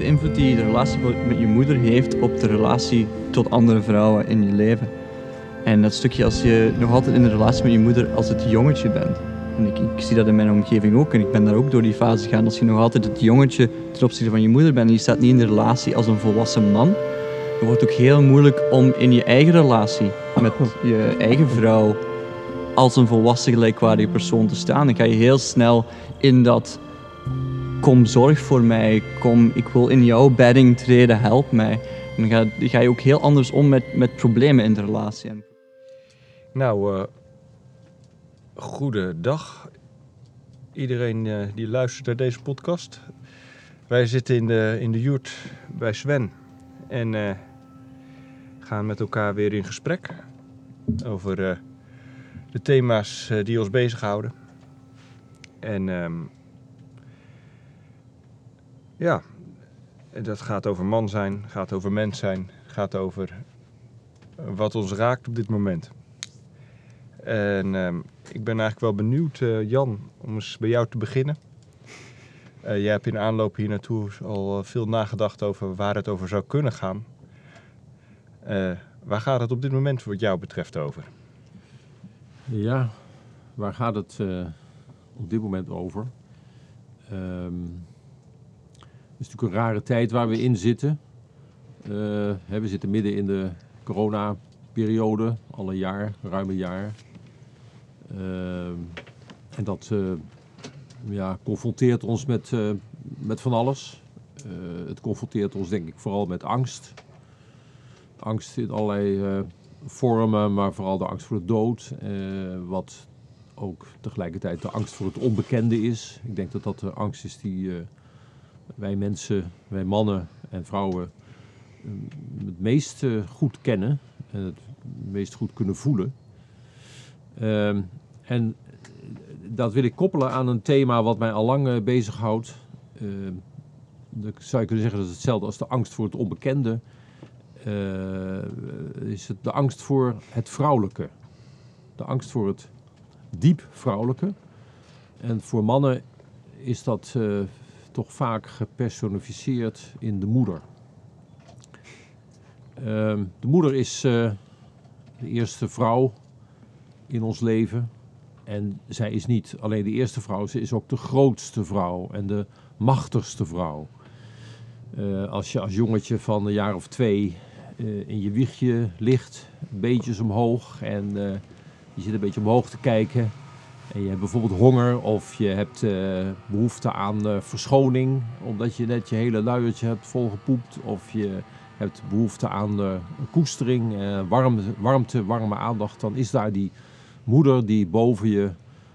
grote invloed die de relatie met je moeder heeft op de relatie tot andere vrouwen in je leven. En dat stukje als je nog altijd in de relatie met je moeder als het jongetje bent. En ik, ik zie dat in mijn omgeving ook. En ik ben daar ook door die fase gegaan. Als je nog altijd het jongetje ten opzichte van je moeder bent en je staat niet in de relatie als een volwassen man, dan wordt het ook heel moeilijk om in je eigen relatie met je eigen vrouw als een volwassen gelijkwaardige persoon te staan. Dan ga je heel snel in dat kom zorg voor mij, kom ik wil in jouw bedding treden, help mij. En dan ga, ga je ook heel anders om met, met problemen in de relatie. Nou, uh, goedendag iedereen uh, die luistert naar deze podcast. Wij zitten in de, in de yurt bij Sven en uh, gaan met elkaar weer in gesprek over de thema's die ons bezighouden. En um, ja, dat gaat over man zijn, gaat over mens zijn, gaat over wat ons raakt op dit moment. En uh, ik ben eigenlijk wel benieuwd, uh, Jan, om eens bij jou te beginnen. Uh, jij hebt in aanloop hier naartoe al veel nagedacht over waar het over zou kunnen gaan. Waar gaat het op dit moment wat jou betreft over? Ja, waar gaat het op dit moment over? Um, het is natuurlijk een rare tijd waar we in zitten. we zitten midden in de corona-periode, al een jaar, ruim een jaar. Ehm, en dat uh, ja, confronteert ons met, met van alles. Het confronteert ons denk ik vooral met angst. Angst in allerlei vormen, maar vooral de angst voor de dood. wat ook tegelijkertijd de angst voor het onbekende is. Ik denk dat dat de angst is die wij mensen, wij mannen en vrouwen het meest goed kennen en het meest goed kunnen voelen. Uh, en dat wil ik koppelen aan een thema wat mij al lang uh, bezighoudt. Uh, dan zou je kunnen zeggen dat het hetzelfde als de angst voor het onbekende. Is het de angst voor het vrouwelijke. De angst voor het diep vrouwelijke. En voor mannen is dat vaak gepersonificeerd in de moeder. Ehm, de moeder is de eerste vrouw in ons leven. En zij is niet alleen de eerste vrouw, ze is ook de grootste vrouw en de machtigste vrouw. Uh, als je als jongetje van een jaar of twee uh, in je wiegje ligt, beetjes omhoog en je zit een beetje omhoog te kijken. En je hebt bijvoorbeeld honger of je hebt behoefte aan verschoning, omdat je net je hele luiertje hebt volgepoept. Of je hebt behoefte aan koestering, warmte, warmte, warme aandacht. Dan is daar die moeder die boven je,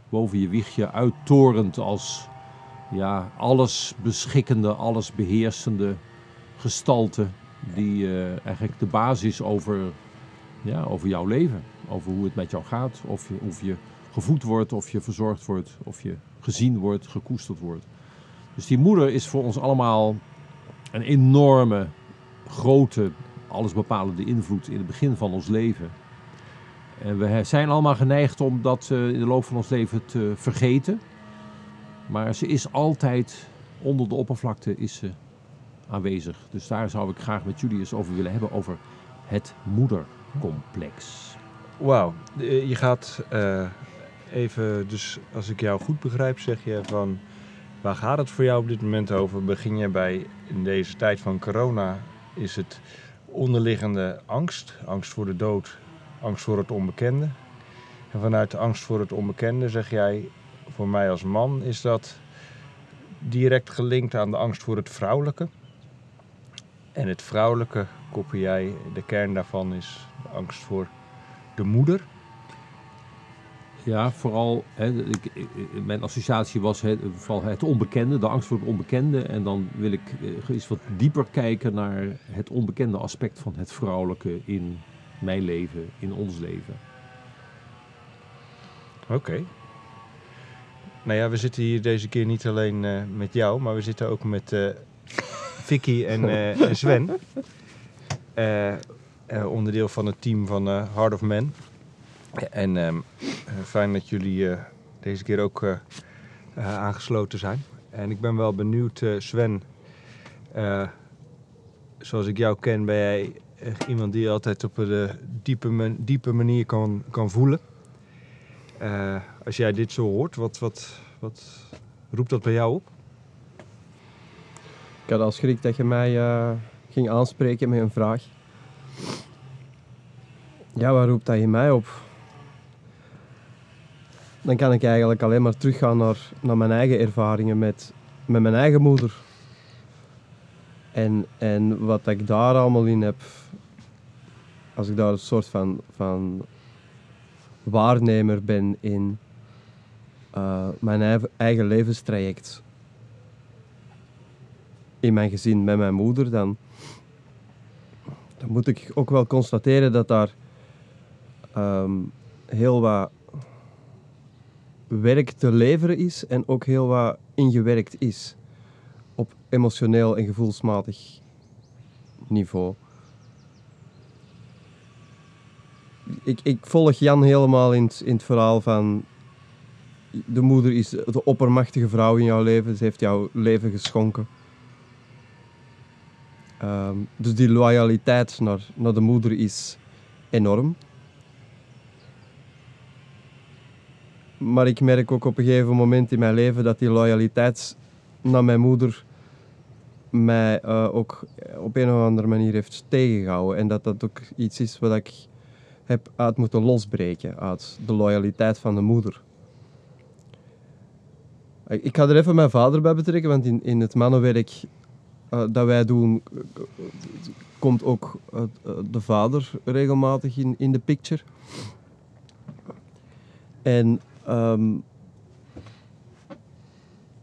boven je wiegje uittorent als ja, alles beschikkende, alles beheersende gestalte. Die eigenlijk de basis over, ja, over jouw leven. Over hoe het met jou gaat. Of of je gevoed wordt, of je verzorgd wordt, of je gezien wordt, gekoesterd wordt. Dus die moeder is voor ons allemaal een enorme, grote, allesbepalende invloed in het begin van ons leven. En we zijn allemaal geneigd om dat uh, in de loop van ons leven te vergeten. Maar ze is altijd onder de oppervlakte is ze aanwezig. Dus daar zou ik graag met jullie eens over willen hebben, over het moedercomplex. Wauw, je gaat uh, even, dus als ik jou goed begrijp, zeg je van waar gaat het voor jou op dit moment over? Begin je bij in deze tijd van corona, is het onderliggende angst, angst voor de dood, angst voor het onbekende. En vanuit de angst voor het onbekende zeg jij, voor mij als man is dat direct gelinkt aan de angst voor het vrouwelijke. En het vrouwelijke koppel jij, de kern daarvan is de angst voor de moeder. Ja, vooral, hè, ik, mijn associatie was hè, vooral het onbekende, de angst voor het onbekende. En dan wil ik eh, eens wat dieper kijken naar het onbekende aspect van het vrouwelijke in mijn leven, in ons leven. Oké. Nou ja, we zitten hier deze keer niet alleen uh, met jou, maar we zitten ook met uh, Vicky en, uh, en Sven. onderdeel van het team van Heart of Men. En ehm, fijn dat jullie deze keer ook aangesloten zijn. En ik ben wel benieuwd, Sven. Eh, zoals ik jou ken, ben jij iemand die altijd op een diepe, diepe manier kan, kan voelen. Eh, als jij dit zo hoort, wat, wat, wat roept dat bij jou op? Ik had al schrik dat je mij eh, ging aanspreken met een vraag. Ja, waar roept dat in mij op? Dan kan ik eigenlijk alleen maar teruggaan naar, naar mijn eigen ervaringen met, met mijn eigen moeder. En, en wat ik daar allemaal in heb, als ik daar een soort van, van waarnemer ben in eh, mijn eigen- levenstraject in mijn gezin met mijn moeder, dan, dan moet ik ook wel constateren dat daar ehm, heel wat werk te leveren is en ook heel wat ingewerkt is op emotioneel en gevoelsmatig niveau. Ik, ik volg Jan helemaal in het, in het verhaal van de moeder is de oppermachtige vrouw in jouw leven. Ze heeft jouw leven geschonken. Ehm, dus die loyaliteit naar, naar de moeder is enorm. Maar ik merk ook op een gegeven moment in mijn leven dat die loyaliteit naar mijn moeder mij eh, ook op een of andere manier heeft tegengehouden. En dat dat ook iets is wat ik heb uit moeten losbreken, uit de loyaliteit van de moeder. Ik ga er even mijn vader bij betrekken, want in, in het mannenwerk eh, dat wij doen, komt ook eh, de vader regelmatig in, in de picture. En ehm,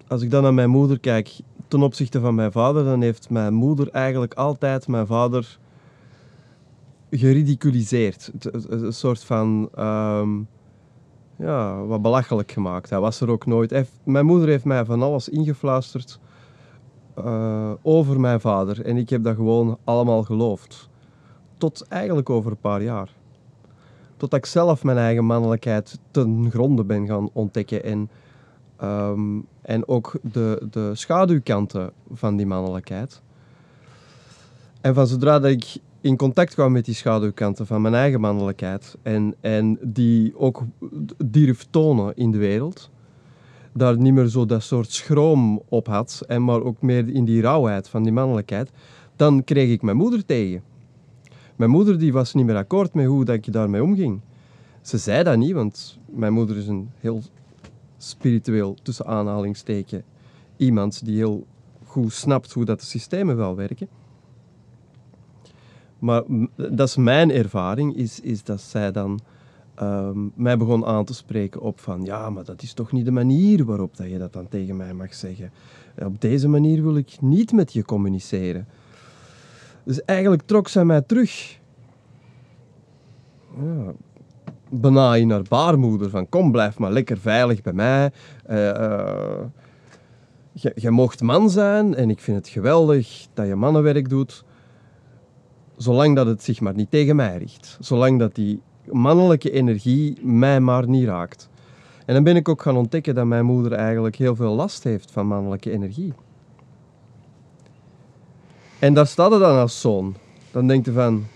als ik dan naar mijn moeder kijk, ten opzichte van mijn vader, dan heeft mijn moeder eigenlijk altijd mijn vader geridiculiseerd. Een soort van ehm, ja, wat belachelijk gemaakt. Hij was er ook nooit. Mijn moeder heeft mij van alles ingefluisterd eh, over mijn vader. En ik heb dat gewoon allemaal geloofd. Tot eigenlijk over een paar jaar. Totdat ik zelf mijn eigen mannelijkheid ten gronde ben gaan ontdekken. En, ehm, en ook de, de schaduwkanten van die mannelijkheid. En van zodra dat ik in contact kwam met die schaduwkanten van mijn eigen mannelijkheid. En, en die ook durf tonen in de wereld daar niet meer zo dat soort schroom op had, en maar ook meer in die rauwheid van die mannelijkheid, dan kreeg ik mijn moeder tegen. Mijn moeder die was niet meer akkoord met hoe dat ik daarmee omging. Ze zei dat niet, want mijn moeder is een heel spiritueel, tussen aanhalingsteken, iemand die heel goed snapt hoe dat de systemen wel werken. Maar dat is mijn ervaring, is, is dat zij dan ehm, mij begon aan te spreken op van ja, maar dat is toch niet de manier waarop dat je dat dan tegen mij mag zeggen. Op deze manier wil ik niet met je communiceren. Dus eigenlijk trok zij mij terug. Ja, bijna in baarmoeder van kom, blijf maar lekker veilig bij mij. Eh, eh, je, je mocht man zijn en ik vind het geweldig dat je mannenwerk doet. Zolang dat het zich maar niet tegen mij richt. Zolang dat die mannelijke energie mij maar niet raakt. En dan ben ik ook gaan ontdekken dat mijn moeder eigenlijk heel veel last heeft van mannelijke energie. En daar staat er dan als zoon. Dan denkt je van,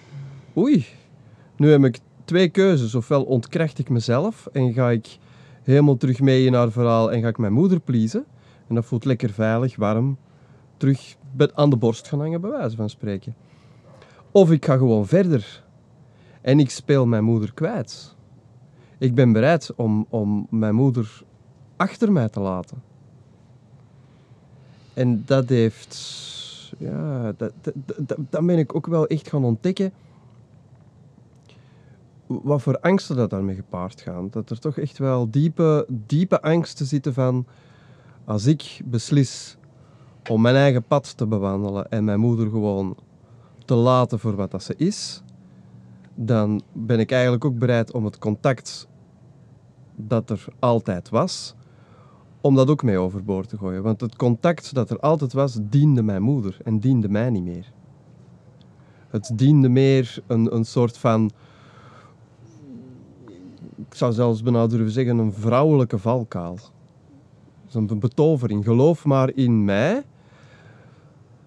oei, nu heb ik twee keuzes. Ofwel ontkracht ik mezelf en ga ik helemaal terug mee in haar verhaal en ga ik mijn moeder pleasen. En dat voelt lekker veilig, warm, terug aan de borst gaan hangen, bij wijze van spreken. Of ik ga gewoon verder en ik speel mijn moeder kwijt. Ik ben bereid om, om mijn moeder achter mij te laten. En dat heeft. Ja, dat, dat, ben ik ook wel echt gaan ontdekken. Wat voor angsten dat daarmee gepaard gaan. Dat er toch echt wel diepe, diepe angsten zitten van. Als ik beslis om mijn eigen pad te bewandelen en mijn moeder gewoon te laten voor wat dat ze is, dan ben ik eigenlijk ook bereid om het contact dat er altijd was, om dat ook mee overboord te gooien. Want het contact dat er altijd was, diende mijn moeder en diende mij niet meer. Het diende meer een, een soort van, ik zou zelfs bijna durven zeggen, een vrouwelijke valkuil. Zo'n betovering. Geloof maar in mij.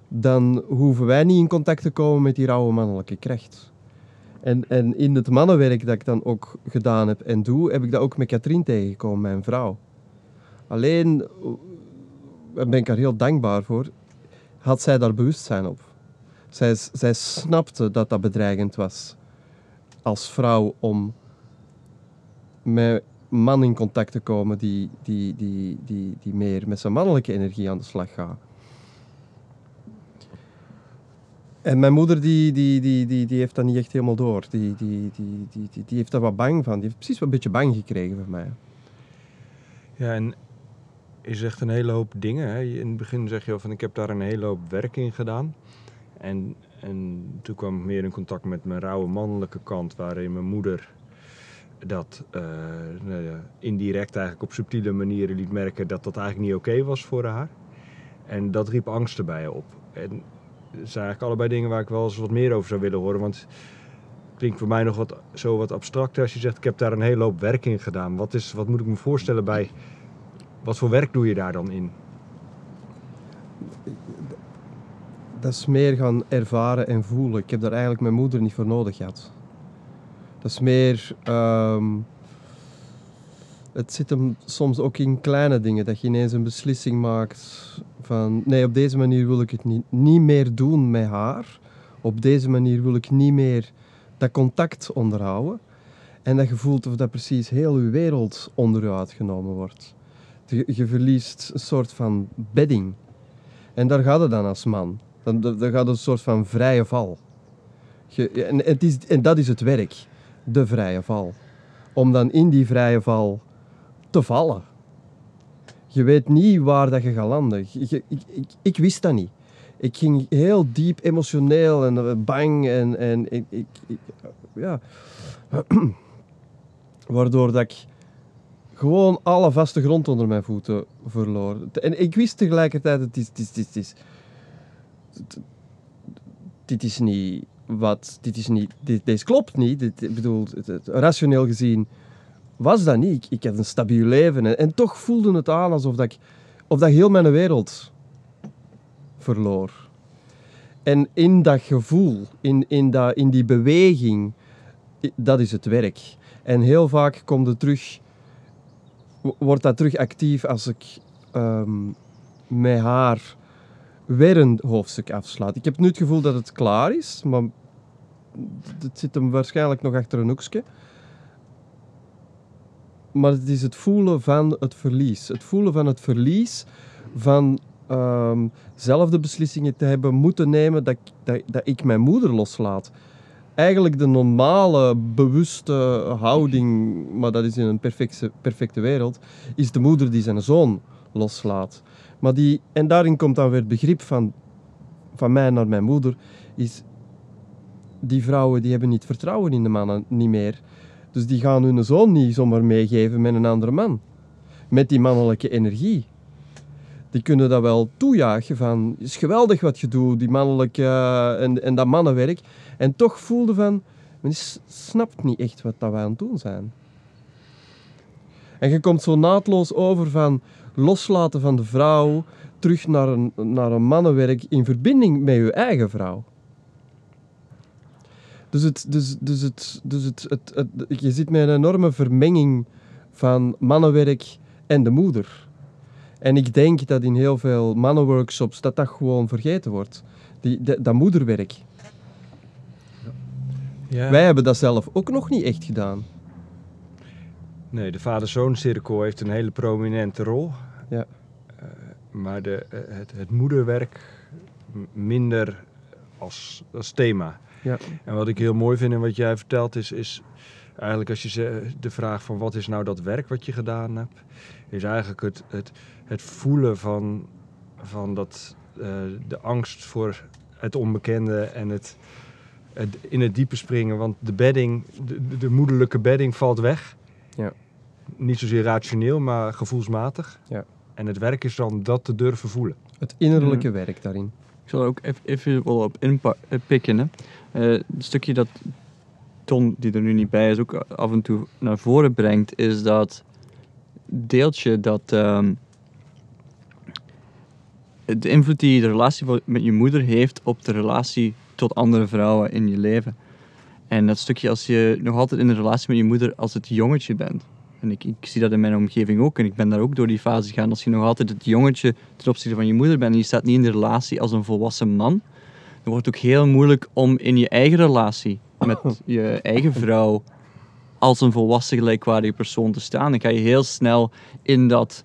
dan hoeven wij niet in contact te komen met die rauwe mannelijke kracht. En, en in het mannenwerk dat ik dan ook gedaan heb en doe, heb ik dat ook met Katrien tegengekomen, mijn vrouw. Alleen, eh, daar ben ik haar heel dankbaar voor, had zij daar bewustzijn op. Zij, zij snapte dat dat bedreigend was als vrouw om met man in contact te komen die, die, die, die, die meer met zijn mannelijke energie aan de slag gaat. En mijn moeder die, die, die, die, die heeft dat niet echt helemaal door. Die, die, die, die, die, heeft daar wat bang van. Die heeft precies een beetje bang gekregen van mij. Ja, en je zegt een hele hoop dingen. Hè? In het begin zeg je van ik heb daar een hele hoop werk in gedaan. En, en toen kwam ik meer in contact met mijn rauwe mannelijke kant, waarin mijn moeder dat eh, nou indirect eigenlijk op subtiele manieren liet merken dat dat eigenlijk niet oké was voor haar. En dat riep angsten bij je op. En dat zijn eigenlijk allebei dingen waar ik wel eens wat meer over zou willen horen. Want klinkt voor mij nog wat, zo wat abstracter als je zegt ik heb daar een hele hoop werk in gedaan. Wat, is, wat moet ik me voorstellen bij, wat voor werk doe je daar dan in? Dat is meer gaan ervaren en voelen. Ik heb daar eigenlijk mijn moeder niet voor nodig gehad. Dat is meer. ehm, het zit hem soms ook in kleine dingen. Dat je ineens een beslissing maakt van nee, op deze manier wil ik het niet, niet meer doen met haar. Op deze manier wil ik niet meer dat contact onderhouden. En dat je voelt of dat precies heel je wereld onder je uitgenomen wordt. Je, je verliest een soort van bedding. En daar gaat het dan als man. Dan, dan, gaat het een soort van vrije val. Je, en, het is, en dat is het werk, de vrije val. Om dan in die vrije val te vallen. Je weet niet waar dat je gaat landen. Ik, ik, ik wist dat niet. Ik ging heel diep emotioneel en eh, bang en, en ik, ik- ja. Waardoor dat ik gewoon alle vaste grond onder mijn voeten verloor. En ik wist tegelijkertijd, het is, is, dit is niet wat, dit is niet, dit, deze klopt niet. Dit, ik bedoel, het, rationeel gezien was dat niet. Ik, ik had een stabiel leven en, en toch voelde het aan alsof dat ik, of dat heel mijn wereld verloor. En in dat gevoel, in, in, dat, in die beweging, dat is het werk. En heel vaak komt het terug, wordt dat terug actief als ik ehm, met haar weer een hoofdstuk afslaat. Ik heb nu het gevoel dat het klaar is, maar het zit hem waarschijnlijk nog achter een hoekje. Maar het is het voelen van het verlies. Het voelen van het verlies van ehm, zelf de beslissingen te hebben moeten nemen dat, dat, dat ik mijn moeder loslaat. Eigenlijk de normale, bewuste houding, maar dat is in een perfecte, perfecte wereld, is de moeder die zijn zoon loslaat. Maar die, en daarin komt dan weer het begrip van, van mij naar mijn moeder, is die vrouwen die hebben niet vertrouwen in de mannen niet meer. Dus die gaan hun zoon niet zomaar meegeven met een andere man. Met die mannelijke energie. Die kunnen dat wel toejuichen van, is geweldig wat je doet, die mannelijke eh, en, en dat mannenwerk. En toch voelde van, men snapt niet echt wat dat wij aan het doen zijn. En je komt zo naadloos over van loslaten van de vrouw, terug naar een, naar een mannenwerk in verbinding met je eigen vrouw. Dus, het, dus, dus, het, dus het, het, je zit met een enorme vermenging van mannenwerk en de moeder. En ik denk dat in heel veel mannenworkshops dat dat gewoon vergeten wordt. Die, dat moederwerk. Ja. Wij hebben dat zelf ook nog niet echt gedaan. Nee, de vader-zoon-cirkel heeft een hele prominente rol. Ja. Eh, maar de, eh, het, het moederwerk minder als, als thema. Ja. En wat ik heel mooi vind en wat jij vertelt is, is eigenlijk als je de vraag van wat is nou dat werk wat je gedaan hebt, is eigenlijk het, het, het voelen van, van dat, eh, de angst voor het onbekende en het in het diepe springen. Want de bedding, de, de- de moederlijke bedding valt weg. Ja. Niet zozeer rationeel, maar gevoelsmatig. Ja. En het werk is dan dat te durven voelen. Het innerlijke werk daarin. Ik zal er ook even, even wel op inpikken. Hè. Eh, het stukje dat Ton, die er nu niet bij is, ook af en toe naar voren brengt, is dat deeltje dat. ehm, de invloed die de relatie met je moeder heeft op de relatie tot andere vrouwen in je leven. En dat stukje als je nog altijd in een relatie met je moeder als het jongetje bent. En ik, ik zie dat in mijn omgeving ook. En ik ben daar ook door die fase gegaan. Als je nog altijd het jongetje ten opzichte van je moeder bent en je staat niet in de relatie als een volwassen man, dan wordt het ook heel moeilijk om in je eigen relatie met je eigen vrouw als een volwassen gelijkwaardige persoon te staan. Dan ga je heel snel in dat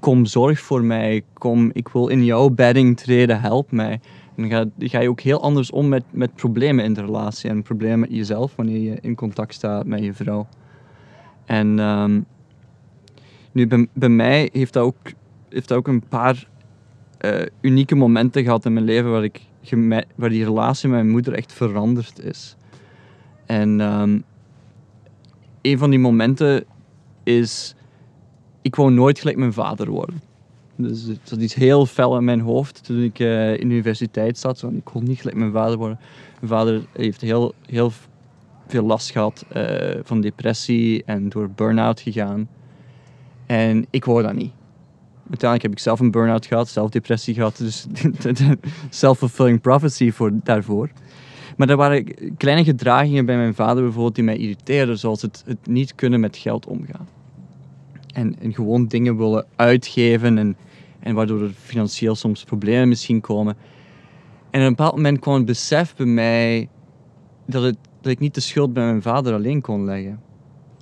kom zorg voor mij, kom ik wil in jouw bedding treden, help mij. Dan ga, ga je ook heel anders om met, met problemen in de relatie en problemen met jezelf wanneer je in contact staat met je vrouw. En ehm, nu bij, bij mij heeft dat ook, heeft dat ook een paar eh, unieke momenten gehad in mijn leven waar, ik waar die relatie met mijn moeder echt veranderd is. En ehm, een van die momenten is, ik wou nooit gelijk mijn vader worden. Dus het zat heel fel in mijn hoofd toen ik eh, in de universiteit zat. Zo, ik kon niet gelijk mijn vader worden. Mijn vader heeft heel, heel veel last gehad eh, van depressie en door burn-out gegaan. En ik wou dat niet. Uiteindelijk heb ik zelf een burn-out gehad, zelf depressie gehad. Dus self-fulfilling prophecy voor, daarvoor. Maar er waren kleine gedragingen bij mijn vader bijvoorbeeld die mij irriteerden. Zoals het, het niet kunnen met geld omgaan. En, en gewoon dingen willen uitgeven en, en waardoor er financieel soms problemen misschien komen. En op een bepaald moment kwam het besef bij mij dat, het, dat ik niet de schuld bij mijn vader alleen kon leggen.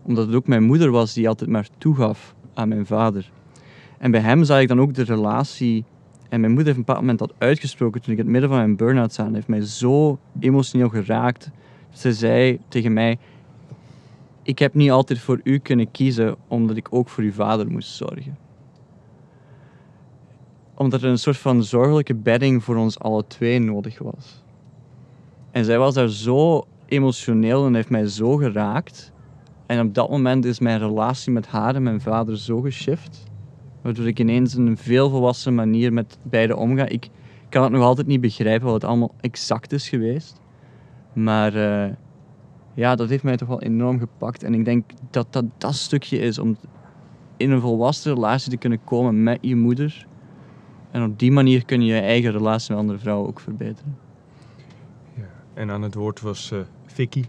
Omdat het ook mijn moeder was die altijd maar toegaf aan mijn vader. En bij hem zag ik dan ook de relatie. En mijn moeder heeft op een bepaald moment dat uitgesproken toen ik in het midden van mijn burn-out zat. Heeft mij zo emotioneel geraakt. Ze zei tegen mij: Ik heb niet altijd voor u kunnen kiezen, omdat ik ook voor uw vader moest zorgen. Omdat er een soort van zorgelijke bedding voor ons alle twee nodig was. En zij was daar zo emotioneel en heeft mij zo geraakt. En op dat moment is mijn relatie met haar en mijn vader zo geshift. Waardoor ik ineens in een veel volwassen manier met beide omga. Ik kan het nog altijd niet begrijpen wat het allemaal exact is geweest. Maar eh, ja, dat heeft mij toch wel enorm gepakt. En ik denk dat dat dat stukje is om in een volwassen relatie te kunnen komen met je moeder. En op die manier kun je je eigen relatie met andere vrouwen ook verbeteren. Ja. En aan het woord was eh Vicky.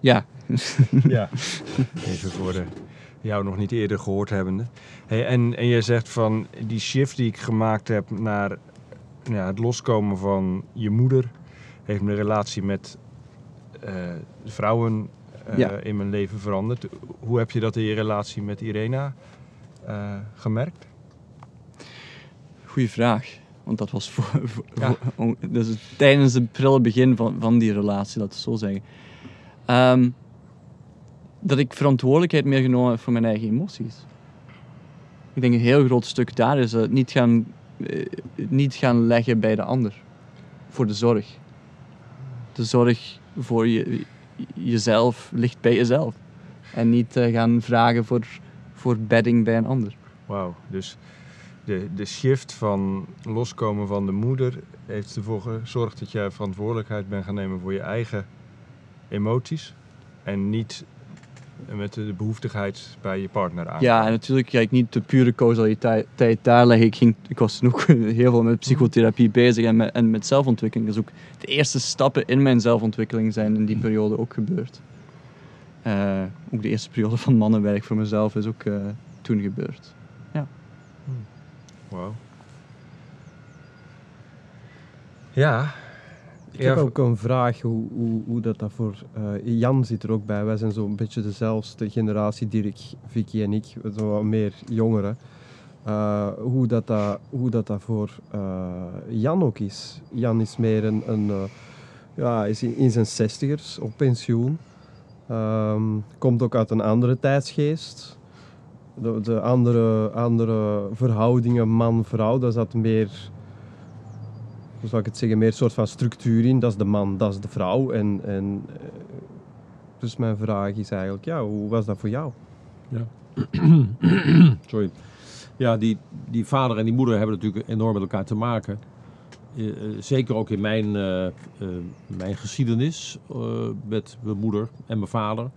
Ja, Ja. Even voor de, jou nog niet eerder gehoord hebbende. Hey, en, en jij zegt van die shift die ik gemaakt heb naar ja, het loskomen van je moeder, heeft mijn relatie met vrouwen eh, Ja. in mijn leven veranderd. Hoe heb je dat in je relatie met Irena eh, gemerkt? Goeie vraag. Want dat was voor, voor- Ja. voor- om- dus tijdens het prille begin van, van die relatie, laten we het zo zeggen. Ehm, dat ik verantwoordelijkheid meer genomen heb voor mijn eigen emoties. Ik denk een heel groot stuk daar is het niet gaan, eh, niet gaan leggen bij de ander. Voor de zorg. De zorg voor je, jezelf ligt bij jezelf. En niet eh, gaan vragen voor, voor bedding bij een ander. Wauw, dus de, de shift van loskomen van de moeder heeft ervoor gezorgd dat jij verantwoordelijkheid bent gaan nemen voor je eigen emoties. En niet met de behoeftigheid bij je partner aan. Ja, en natuurlijk ga ik niet de pure causaliteit daar leggen. Ik, ging, ik was toen ook heel veel met psychotherapie bezig en met, en met zelfontwikkeling. Dus ook de eerste stappen in mijn zelfontwikkeling zijn in die periode ook gebeurd. Eh, ook de eerste periode van mannenwerk voor mezelf is ook eh, toen gebeurd. Wauw. Ja. Ik heb ook een vraag hoe, hoe, hoe dat, dat voor... eh, Jan zit er ook bij. Wij zijn zo'n beetje dezelfde generatie, Dirk, Vicky en ik. Zo wat meer jongeren. Eh, hoe, dat, dat, hoe dat, dat voor eh, Jan ook is. Jan is meer een... een ja, is in, in zijn zestigers, op pensioen. Ehm, komt ook uit een andere tijdsgeest. De, de andere, andere verhoudingen man-vrouw, daar zat meer hoe zou ik het zeggen, meer een soort van structuur in. Dat is de man, dat is de vrouw. En, en, eh, dus mijn vraag is eigenlijk, ja, hoe was dat voor jou? Sorry. Ja, die, die vader en die moeder hebben natuurlijk enorm met elkaar te maken. Eh, eh, zeker ook in mijn, mijn geschiedenis met mijn moeder en mijn vader.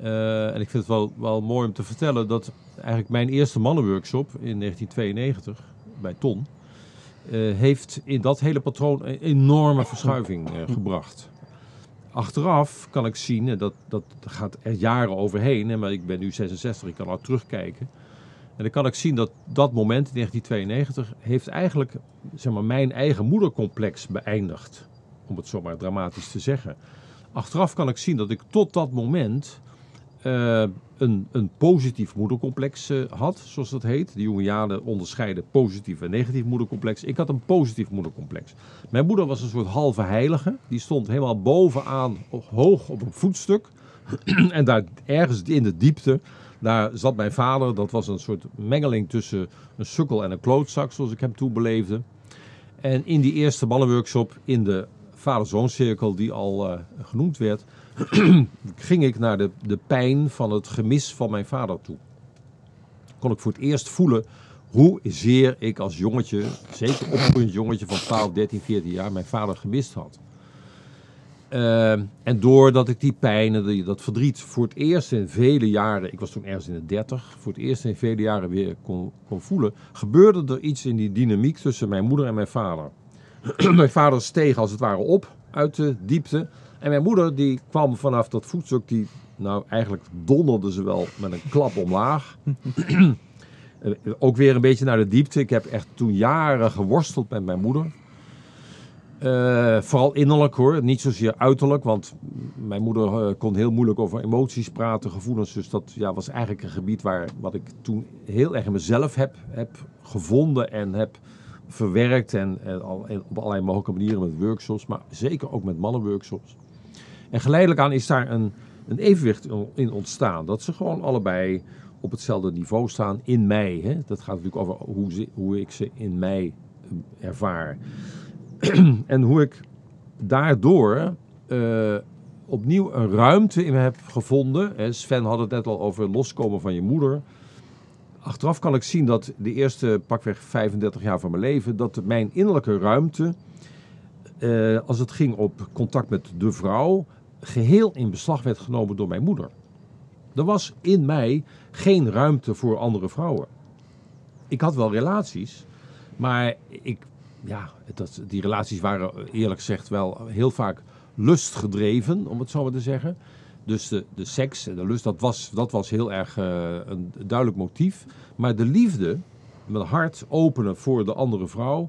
En ik vind het wel, wel mooi om te vertellen dat eigenlijk mijn eerste mannenworkshop in 1992, bij Ton, heeft in dat hele patroon een enorme verschuiving eh, gebracht. Achteraf kan ik zien, en dat, dat gaat er jaren overheen, maar ik ben nu 66, ik kan al terugkijken. En dan kan ik zien dat dat moment in 1992 heeft eigenlijk zeg maar, mijn eigen moedercomplex beëindigd. Om het zo maar dramatisch te zeggen. Achteraf kan ik zien dat ik tot dat moment eh, een, een positief moedercomplex eh, had, zoals dat heet. De Jungianen onderscheiden positief en negatief moedercomplex. Ik had een positief moedercomplex. Mijn moeder was een soort halve heilige. Die stond helemaal bovenaan, hoog op een voetstuk. en daar ergens in de diepte, daar zat mijn vader. Dat was een soort mengeling tussen een sukkel en een klootzak, zoals ik hem toen beleefde. En in die eerste mannenworkshop, in de vader-zoon-cirkel die al uh, genoemd werd, ging ik naar de, de pijn van het gemis van mijn vader toe. Kon ik voor het eerst voelen hoe zeer ik als jongetje, zeker opgroeiend jongetje van 12, 13, 14 jaar, mijn vader gemist had. Uh, en doordat ik die pijn en dat verdriet voor het eerst in vele jaren, ik was toen ergens in de 30, voor het eerst in vele jaren weer kon, kon voelen, gebeurde er iets in die dynamiek tussen mijn moeder en mijn vader. mijn vader steeg als het ware op uit de diepte. En mijn moeder die kwam vanaf dat voetstuk, die, nou eigenlijk donderde ze wel met een klap omlaag. Eh, ook weer een beetje naar de diepte. Ik heb echt toen jaren geworsteld met mijn moeder. Uh, vooral innerlijk hoor, niet zozeer uiterlijk, want mijn moeder uh, kon heel moeilijk over emoties praten, gevoelens. Dus dat ja, was eigenlijk een gebied waar wat ik toen heel erg in mezelf heb, heb gevonden en heb verwerkt. En, en, en op allerlei mogelijke manieren met workshops, maar zeker ook met mannenworkshops. En geleidelijk aan is daar een, een evenwicht in ontstaan. Dat ze gewoon allebei op hetzelfde niveau staan in mij. Hè? Dat gaat natuurlijk over hoe, hoe ik ze in mij eh, ervaar. en hoe ik daardoor uh, opnieuw een ruimte in me heb gevonden. Sven had het net al over loskomen van je moeder. Achteraf kan ik zien dat de eerste pakweg 35 jaar van mijn leven, dat mijn innerlijke ruimte, uh, als het ging op contact met de vrouw, geheel in beslag werd genomen door mijn moeder. Er was in mij geen ruimte voor andere vrouwen. Ik had wel relaties, maar ik, ja, dat, die relaties waren eerlijk gezegd wel heel vaak lustgedreven, om het zo maar te zeggen. Dus de, de seks en de lust, dat was, dat was heel erg uh, een duidelijk motief. Maar de liefde, mijn hart openen voor de andere vrouw,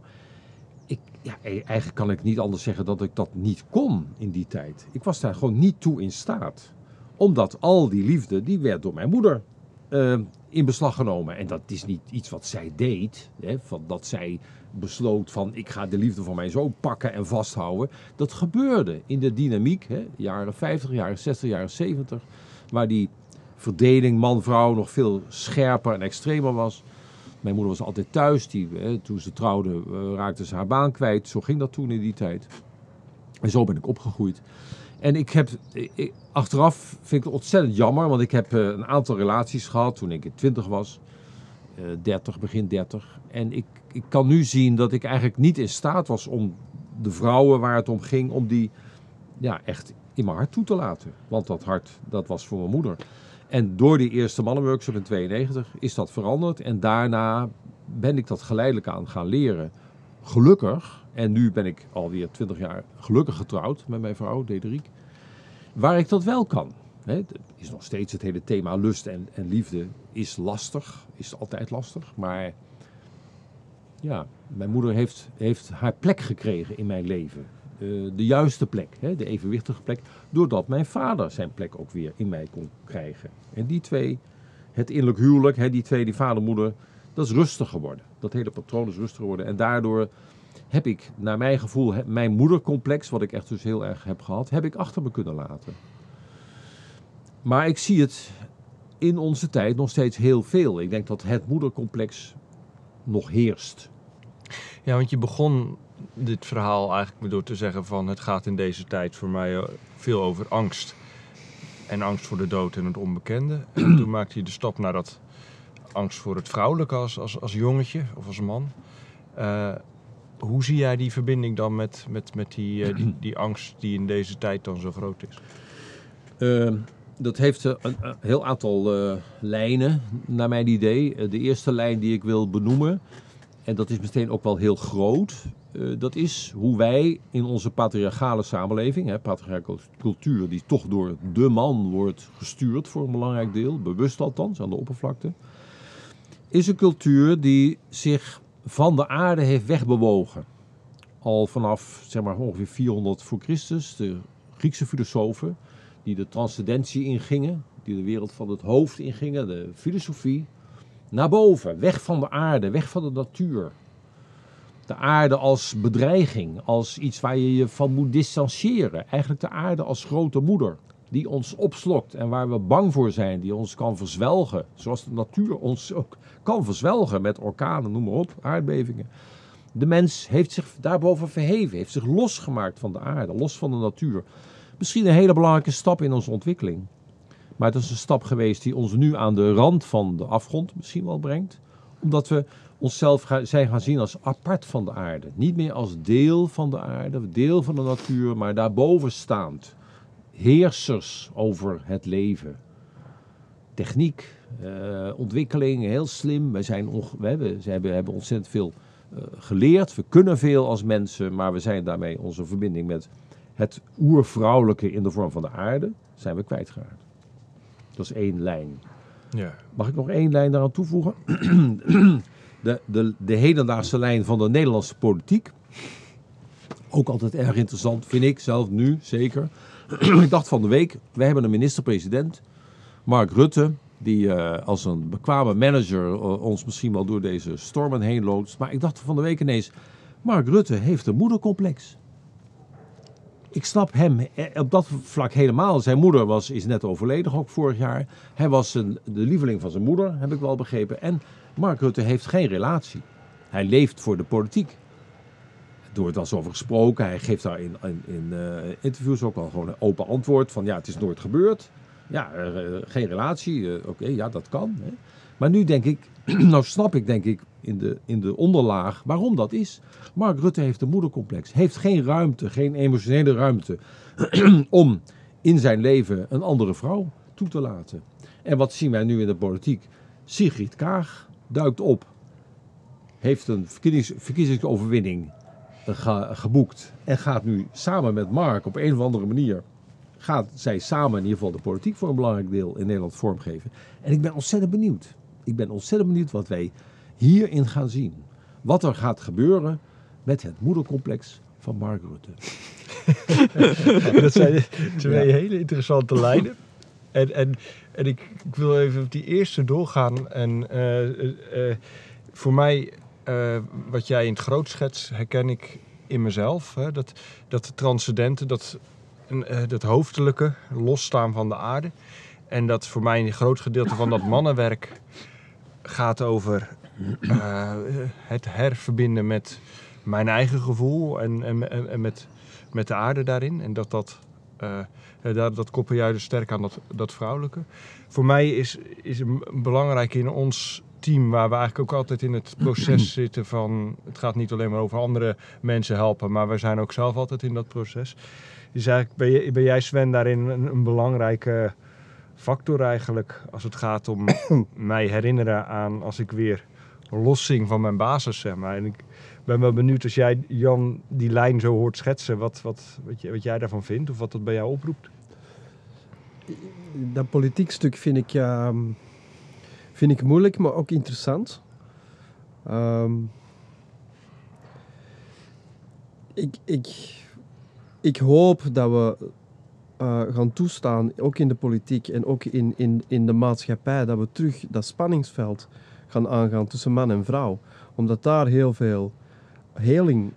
ja, e-, eigenlijk kan ik niet anders zeggen dat ik dat niet kon in die tijd. Ik was daar gewoon niet toe in staat. Omdat al die liefde, die werd door mijn moeder uh, in beslag genomen. En dat is niet iets wat zij deed. Hè, van dat zij besloot van ik ga de liefde van mijn zoon pakken en vasthouden. Dat gebeurde in de dynamiek, hè, jaren 50, jaren 60, jaren 70. Waar die verdeling man-vrouw nog veel scherper en extremer was. Mijn moeder was altijd thuis. Die, hè, toen ze trouwde uh, raakte ze haar baan kwijt. Zo ging dat toen in die tijd. En zo ben ik opgegroeid. En ik heb, ik, achteraf vind ik het ontzettend jammer, want ik heb een aantal relaties gehad toen ik 20 was, uh, 30, begin 30. En ik, ik kan nu zien dat ik eigenlijk niet in staat was om de vrouwen waar het om ging, om die ja, echt in mijn hart toe te laten. Want dat hart, dat was voor mijn moeder. En door die eerste mannenworkshop in 92 is dat veranderd. En daarna ben ik dat geleidelijk aan gaan leren. Gelukkig, en nu ben ik alweer 20 jaar gelukkig getrouwd met mijn vrouw, Dederiek. Waar ik dat wel kan. Hè, is nog steeds het hele thema lust en, en liefde is lastig. Is altijd lastig. Maar ja, mijn moeder heeft, heeft haar plek gekregen in mijn leven. De, de juiste plek, hè, de evenwichtige plek. Doordat mijn vader zijn plek ook weer in mij kon krijgen. En die twee, het innerlijk huwelijk, hè, die twee, die vader moeder, dat is rustig geworden. Dat hele patroon is rustig geworden. En daardoor heb ik, naar mijn gevoel, mijn moedercomplex, wat ik echt dus heel erg heb gehad, heb ik achter me kunnen laten. Maar ik zie het in onze tijd nog steeds heel veel. Ik denk dat het moedercomplex nog heerst. Ja, want je begon dit verhaal eigenlijk door te zeggen van het gaat in deze tijd voor mij veel over angst. En angst voor de dood en het onbekende. En toen maakte je de stap naar dat angst voor het vrouwelijke als, als, als jongetje of als man. Uh, hoe zie jij die verbinding dan met, met, met die, uh, die, die, angst die in deze tijd dan zo groot is? Uh, dat heeft een, een heel aantal lijnen, naar mijn idee. de eerste lijn die ik wil benoemen en dat is meteen ook wel heel groot, eh, dat is hoe wij in onze patriarchale samenleving, patriarchale cultuur, die toch door de man wordt gestuurd voor een belangrijk deel, bewust althans aan de oppervlakte, is een cultuur die zich van de aarde heeft wegbewogen. Al vanaf zeg maar, ongeveer 400 voor Christus, de Griekse filosofen die de transcendentie ingingen, die de wereld van het hoofd ingingen, de filosofie, naar boven, weg van de aarde, weg van de natuur. De aarde als bedreiging, als iets waar je je van moet distancieren. Eigenlijk de aarde als grote moeder, die ons opslokt en waar we bang voor zijn, die ons kan verzwelgen. Zoals de natuur ons ook kan verzwelgen met orkanen, noem maar op, aardbevingen. De mens heeft zich daarboven verheven, heeft zich losgemaakt van de aarde, los van de natuur. Misschien een hele belangrijke stap in onze ontwikkeling. Maar het is een stap geweest die ons nu aan de rand van de afgrond misschien wel brengt. Omdat we onszelf zijn gaan zien als apart van de aarde. Niet meer als deel van de aarde, deel van de natuur, maar daarboven staand. Heersers over het leven. Techniek, eh, ontwikkeling, heel slim. Wij zijn we hebben, ze hebben, hebben ontzettend veel eh, geleerd. We kunnen veel als mensen, maar we zijn daarmee onze verbinding met het oervrouwelijke in de vorm van de aarde, zijn we kwijtgeraakt. Dat is één lijn. Ja. Mag ik nog één lijn daaraan toevoegen? De, de, de hedendaagse lijn van de Nederlandse politiek. Ook altijd erg interessant, vind ik zelf nu zeker. ik dacht van de week, wij hebben een minister-president, Mark Rutte, die eh, als een bekwame manager eh, ons misschien wel door deze stormen heen loopt. Maar ik dacht van de week ineens, Mark Rutte heeft een moedercomplex. Ik snap hem eh, op dat vlak helemaal. Zijn moeder was, is net overleden, ook vorig jaar. Hij was een, de lieveling van zijn moeder, heb ik wel begrepen. En Mark Rutte heeft geen relatie. Hij leeft voor de politiek. Er wordt wel eens over gesproken. Hij geeft daar in, in, eh, interviews ook wel gewoon een open antwoord van ja, het is nooit gebeurd. Ja, eh, geen relatie. eh, Oké, ja, dat kan. Hè. Maar nu denk ik, nou snap ik denk ik in de, in de onderlaag waarom dat is. Mark Rutte heeft een moedercomplex. Heeft geen ruimte, geen emotionele ruimte om in zijn leven een andere vrouw toe te laten. En wat zien wij nu in de politiek? Sigrid Kaag duikt op. Heeft een verkiezings, verkiezingsoverwinning eh, ge- geboekt. En gaat nu samen met Mark op een of andere manier. Gaat zij samen in ieder geval de politiek voor een belangrijk deel in Nederland vormgeven. En ik ben ontzettend benieuwd. Ik ben ontzettend benieuwd wat wij hierin gaan zien. Wat er gaat gebeuren met het moedercomplex van Mark Rutte. dat zijn twee hele interessante lijnen. En, en, en ik, ik wil even op die eerste doorgaan. En eh, eh, eh, voor mij, wat jij in het groot schets, herken ik in mezelf. Hè? Dat, dat transcendente, dat, dat hoofdelijke, losstaan van de aarde. En dat voor mij een groot gedeelte van dat mannenwerk gaat over het herverbinden met mijn eigen gevoel en, en, en met, met de aarde daarin. En dat dat, eh, eh, dat, dat koppel jij dus sterk aan dat, dat vrouwelijke. Voor mij is, is belangrijk in ons team, waar we eigenlijk ook altijd in het proces zitten van... Het gaat niet alleen maar over andere mensen helpen, maar we zijn ook zelf altijd in dat proces. Dus eigenlijk ben, je, ben jij Sven daarin een, een belangrijke factor eigenlijk als het gaat om mij herinneren aan als ik weer lossing van mijn basis zeg maar. En ik ben wel benieuwd als jij Jan die lijn zo hoort schetsen, wat, wat, wat, wat jij daarvan vindt of wat dat bij jou oproept. Dat politiek stuk vind ik, ja, vind ik moeilijk, maar ook interessant. Ehm, ik, ik, ik hoop dat we eh, gaan toestaan, ook in de politiek en ook in, in, in de maatschappij, dat we terug dat spanningsveld gaan aangaan tussen man en vrouw. Omdat daar heel veel heling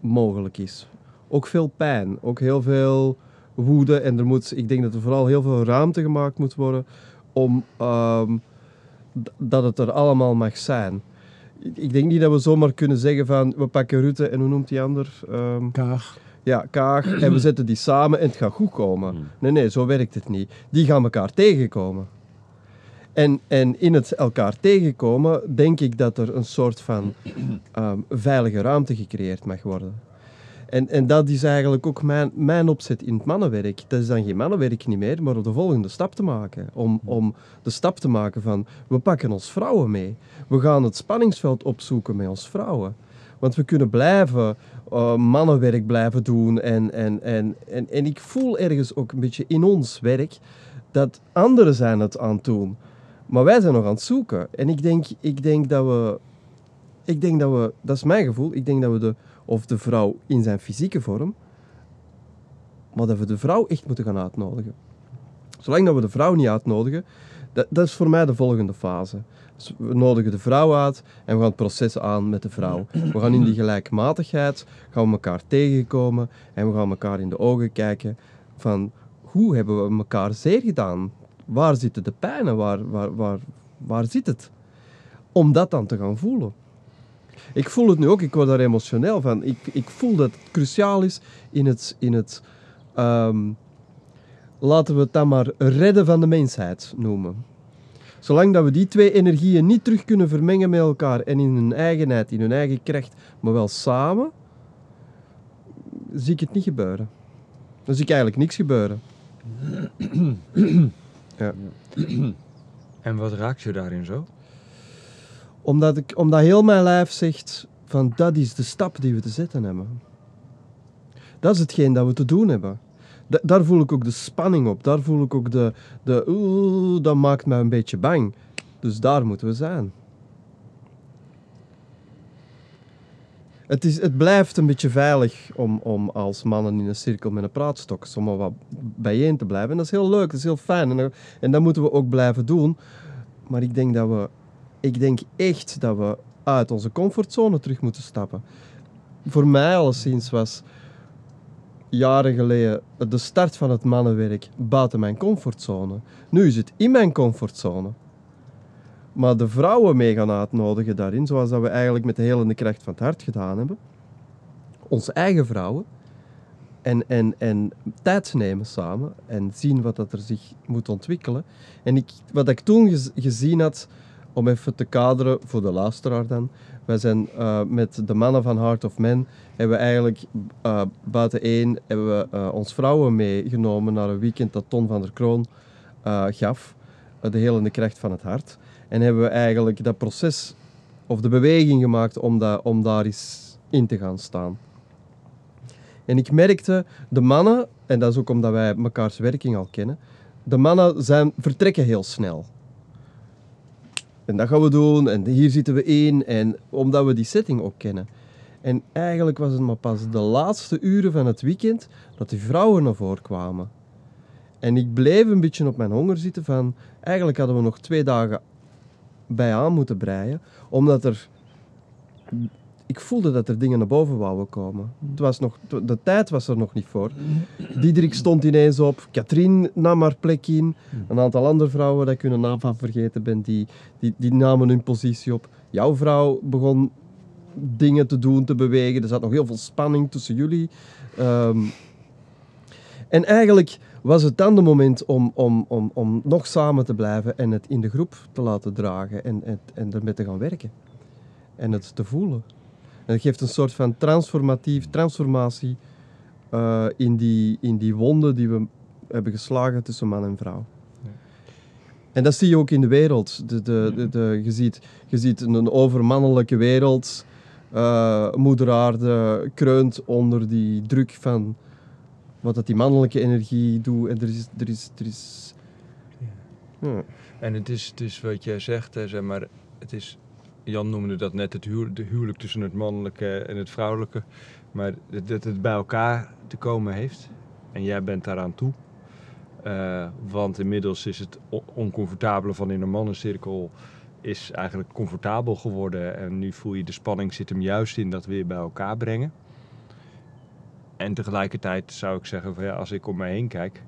mogelijk is. Ook veel pijn, ook heel veel woede. En er moet, ik denk dat er vooral heel veel ruimte gemaakt moet worden om ehm, dat het er allemaal mag zijn. Ik- denk niet dat we zomaar kunnen zeggen van we pakken Rutte en hoe noemt die ander? Ehm, Kaag. ja, Kaag. En we zetten die samen en het gaat goed komen. Nee, nee, zo werkt het niet. Die gaan elkaar tegenkomen. En, en in het elkaar tegenkomen, denk ik dat er een soort van ehm, veilige ruimte gecreëerd mag worden. En, en dat is eigenlijk ook mijn, mijn opzet in het mannenwerk. Dat is dan geen mannenwerk niet meer, maar om de volgende stap te maken. Om, om de stap te maken van, we pakken ons vrouwen mee. We gaan het spanningsveld opzoeken met ons vrouwen. Want we kunnen blijven uh, mannenwerk blijven doen. En, en, en, en, en ik voel ergens ook een beetje in ons werk dat anderen zijn het aan het doen. Maar wij zijn nog aan het zoeken. En ik denk, ik denk dat we... Ik denk dat we... Dat is mijn gevoel. Ik denk dat we de... Of de vrouw in zijn fysieke vorm... Maar dat we de vrouw echt moeten gaan uitnodigen. Zolang dat we de vrouw niet uitnodigen... Dat, dat is voor mij de volgende fase. Dus we nodigen de vrouw uit en we gaan het proces aan met de vrouw. We gaan in die gelijkmatigheid, gaan we elkaar tegenkomen en we gaan elkaar in de ogen kijken van hoe hebben we elkaar zeer gedaan? Waar zitten de pijnen? Waar, waar, waar, waar zit het? Om dat dan te gaan voelen. Ik voel het nu ook, ik word daar emotioneel van. Ik, ik voel dat het cruciaal is in het, in het um, laten we het dan maar redden van de mensheid noemen. Zolang dat we die twee energieën niet terug kunnen vermengen met elkaar en in hun eigenheid, in hun eigen kracht, maar wel samen, zie ik het niet gebeuren. Dan zie ik eigenlijk niks gebeuren. Ja. En wat raakt je daarin zo? Omdat, ik, omdat heel mijn lijf zegt van dat is de stap die we te zetten hebben. Dat is hetgeen dat we te doen hebben. Da daar voel ik ook de spanning op. Daar voel ik ook de, de oeh, dat maakt me een beetje bang. Dus daar moeten we zijn. Het, is, het blijft een beetje veilig om, om als mannen in een cirkel met een praatstok zomaar wat bijeen te blijven. En dat is heel leuk, dat is heel fijn. En, en dat moeten we ook blijven doen. Maar ik denk dat we, ik denk echt dat we uit onze comfortzone terug moeten stappen. Voor mij alleszins was jaren geleden de start van het mannenwerk buiten mijn comfortzone. Nu is het in mijn comfortzone. Maar de vrouwen mee gaan uitnodigen daarin, zoals dat we eigenlijk met de hele kracht van het hart gedaan hebben. Onze eigen vrouwen. En, en, en tijd nemen samen en zien wat dat er zich moet ontwikkelen. En ik, wat ik toen gezien had, om even te kaderen voor de luisteraar dan. Wij zijn uh, met de mannen van Heart of Men, hebben eigenlijk uh, buiten één, hebben we uh, ons vrouwen meegenomen naar een weekend dat Ton van der Kroon gaf. de hele kracht van het hart. En hebben we eigenlijk dat proces of de beweging gemaakt om, dat, om daar eens in te gaan staan. En ik merkte, de mannen, en dat is ook omdat wij mekaars werking al kennen, de mannen zijn, vertrekken heel snel. En dat gaan we doen, en hier zitten we in, en omdat we die setting ook kennen. En eigenlijk was het maar pas de laatste uren van het weekend dat die vrouwen naar voren kwamen. En ik bleef een beetje op mijn honger zitten van, eigenlijk hadden we nog twee dagen bij aan moeten breien, omdat er... Ik voelde dat er dingen naar boven wouden komen. Het was nog, de tijd was er nog niet voor. Diederik stond ineens op, Katrien nam haar plek in, een aantal andere vrouwen, dat ik hun naam van vergeten ben, die, die, die namen hun positie op. Jouw vrouw begon dingen te doen, te bewegen. Er zat nog heel veel spanning tussen jullie. Um, en eigenlijk was het dan de moment om, om, om, om nog samen te blijven en het in de groep te laten dragen en, en, en ermee te gaan werken. En het te voelen. En het geeft een soort van transformatief, transformatie uh, in, die, in die wonden die we hebben geslagen tussen man en vrouw. En dat zie je ook in de wereld. De, de, de, de, je, ziet, je ziet een overmannelijke wereld. Uh, moeder aarde kreunt onder die druk van wat dat die mannelijke energie doet. En er is... Er is, er is ja. En het is, het is wat jij zegt, hè, zeg maar, het is... Jan noemde dat net het huwelijk, de huwelijk tussen het mannelijke en het vrouwelijke. Maar dat het bij elkaar te komen heeft. En jij bent daaraan toe. Uh, want inmiddels is het oncomfortabele van in een mannencirkel is eigenlijk comfortabel geworden. En nu voel je de spanning zit hem juist in dat weer bij elkaar brengen. En tegelijkertijd zou ik zeggen, van, ja, als ik om mij heen kijk,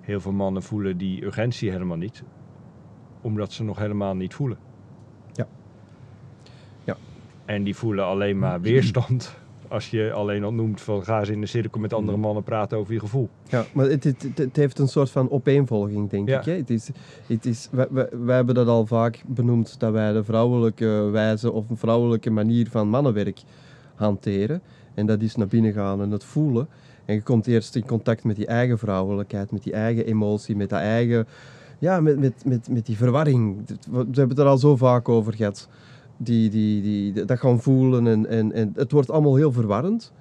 heel veel mannen voelen die urgentie helemaal niet, omdat ze nog helemaal niet voelen. Ja. ja. En die voelen alleen maar weerstand als je alleen al noemt van ga eens in de cirkel met andere mannen praten over je gevoel. Ja, maar het, het, het heeft een soort van opeenvolging, denk ik. Hè? Het is, het is, wij, wij, wij, hebben dat al vaak benoemd, dat wij de vrouwelijke wijze of een vrouwelijke manier van mannenwerk hanteren. En dat is naar binnen gaan en het voelen. En je komt eerst in contact met die eigen vrouwelijkheid, met die eigen emotie, met dat eigen... Ja, met, met, met, met die verwarring. We hebben het er al zo vaak over gehad. Die, die, die, dat gaan voelen en, en, en het wordt allemaal heel verwarrend.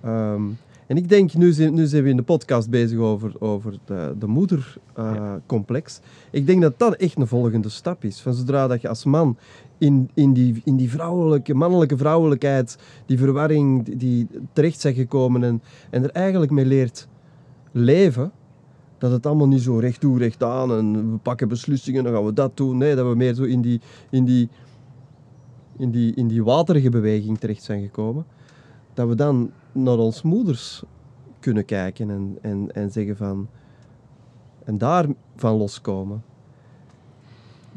Ehm, en ik denk, nu zijn, nu zijn we in de podcast bezig over, over de, de moedercomplex. ik denk dat dat echt een volgende stap is. Van zodra dat je als man in, in, die, in die vrouwelijke, mannelijke vrouwelijkheid, die verwarring die, terecht zijn gekomen en, en er eigenlijk mee leert leven, dat het allemaal niet zo recht toe, recht aan en we pakken beslissingen, dan gaan we dat doen. Nee, dat we meer zo in die, in die, in die, in die waterige beweging terecht zijn gekomen. Dat we dan naar ons moeders kunnen kijken en, en, en zeggen van... En daarvan loskomen.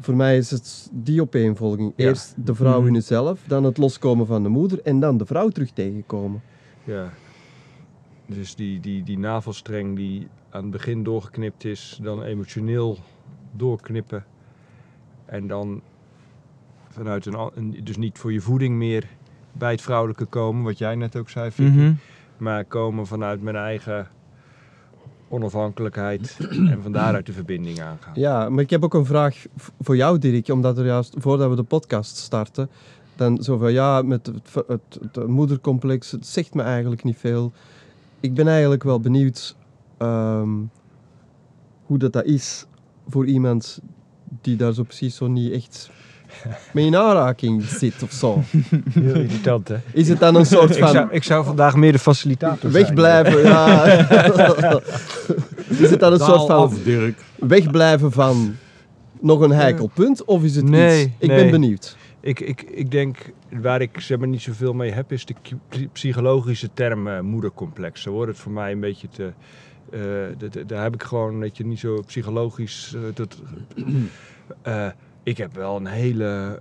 Voor mij is het die opeenvolging. Ja. Eerst de vrouw Mhm. in jezelf, dan het loskomen van de moeder en dan de vrouw terug tegenkomen. Ja. Dus die, die, die navelstreng die aan het begin doorgeknipt is, dan emotioneel doorknippen. En dan vanuit een, an- een- dus niet voor je voeding meer bij het vrouwelijke komen, wat jij net ook zei, Vicky. Mhm. Maar komen vanuit mijn eigen onafhankelijkheid en van daaruit de verbinding aangaan. Ja, maar ik heb ook een vraag voor jou, Dirk, omdat er juist voordat we de podcast starten, dan zo van ja, met het, het, het, het moedercomplex, het zegt me eigenlijk niet veel. Ik ben eigenlijk wel benieuwd ehm, hoe dat, dat is voor iemand die daar zo precies zo niet echt mee in aanraking zit of zo. Heel irritant, hè? Is het dan een soort Ik zou, van ik zou vandaag meer de facilitator zijn. wegblijven? Ja. is het dan een soort van af, Dirk. wegblijven van nog een heikel punt? Of is het Nee, iets... Ik nee. ben benieuwd. Ik, ik, ik denk, waar ik zeg maar, niet zoveel mee heb, is de psychologische term eh, moedercomplex. Zo wordt het voor mij een beetje te... eh, daar heb ik gewoon, dat je niet zo psychologisch... eh, dat, ik heb wel een hele...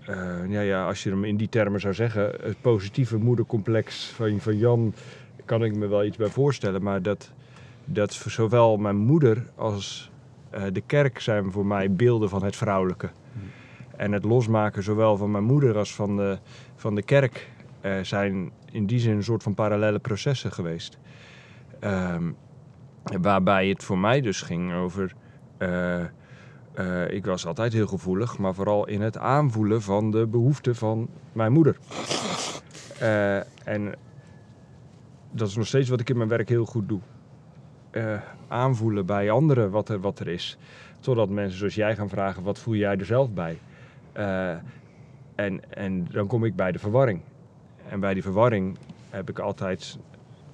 eh, ja, ja, als je hem in die termen zou zeggen, het positieve moedercomplex van, van Jan, kan ik me wel iets bij voorstellen. Maar dat, dat zowel mijn moeder als eh, de kerk zijn voor mij beelden van het vrouwelijke. En het losmaken zowel van mijn moeder als van de, van de kerk eh, zijn in die zin een soort van parallele processen geweest. Ehm, waarbij het voor mij dus ging over. Eh, ik was altijd heel gevoelig, maar vooral in het aanvoelen van de behoeften van mijn moeder. Eh, en dat is nog steeds wat ik in mijn werk heel goed doe. Eh, aanvoelen bij anderen wat er, wat er is. Totdat mensen zoals jij gaan vragen, wat voel jij er zelf bij? En, en dan kom ik bij de verwarring. En bij die verwarring heb ik altijd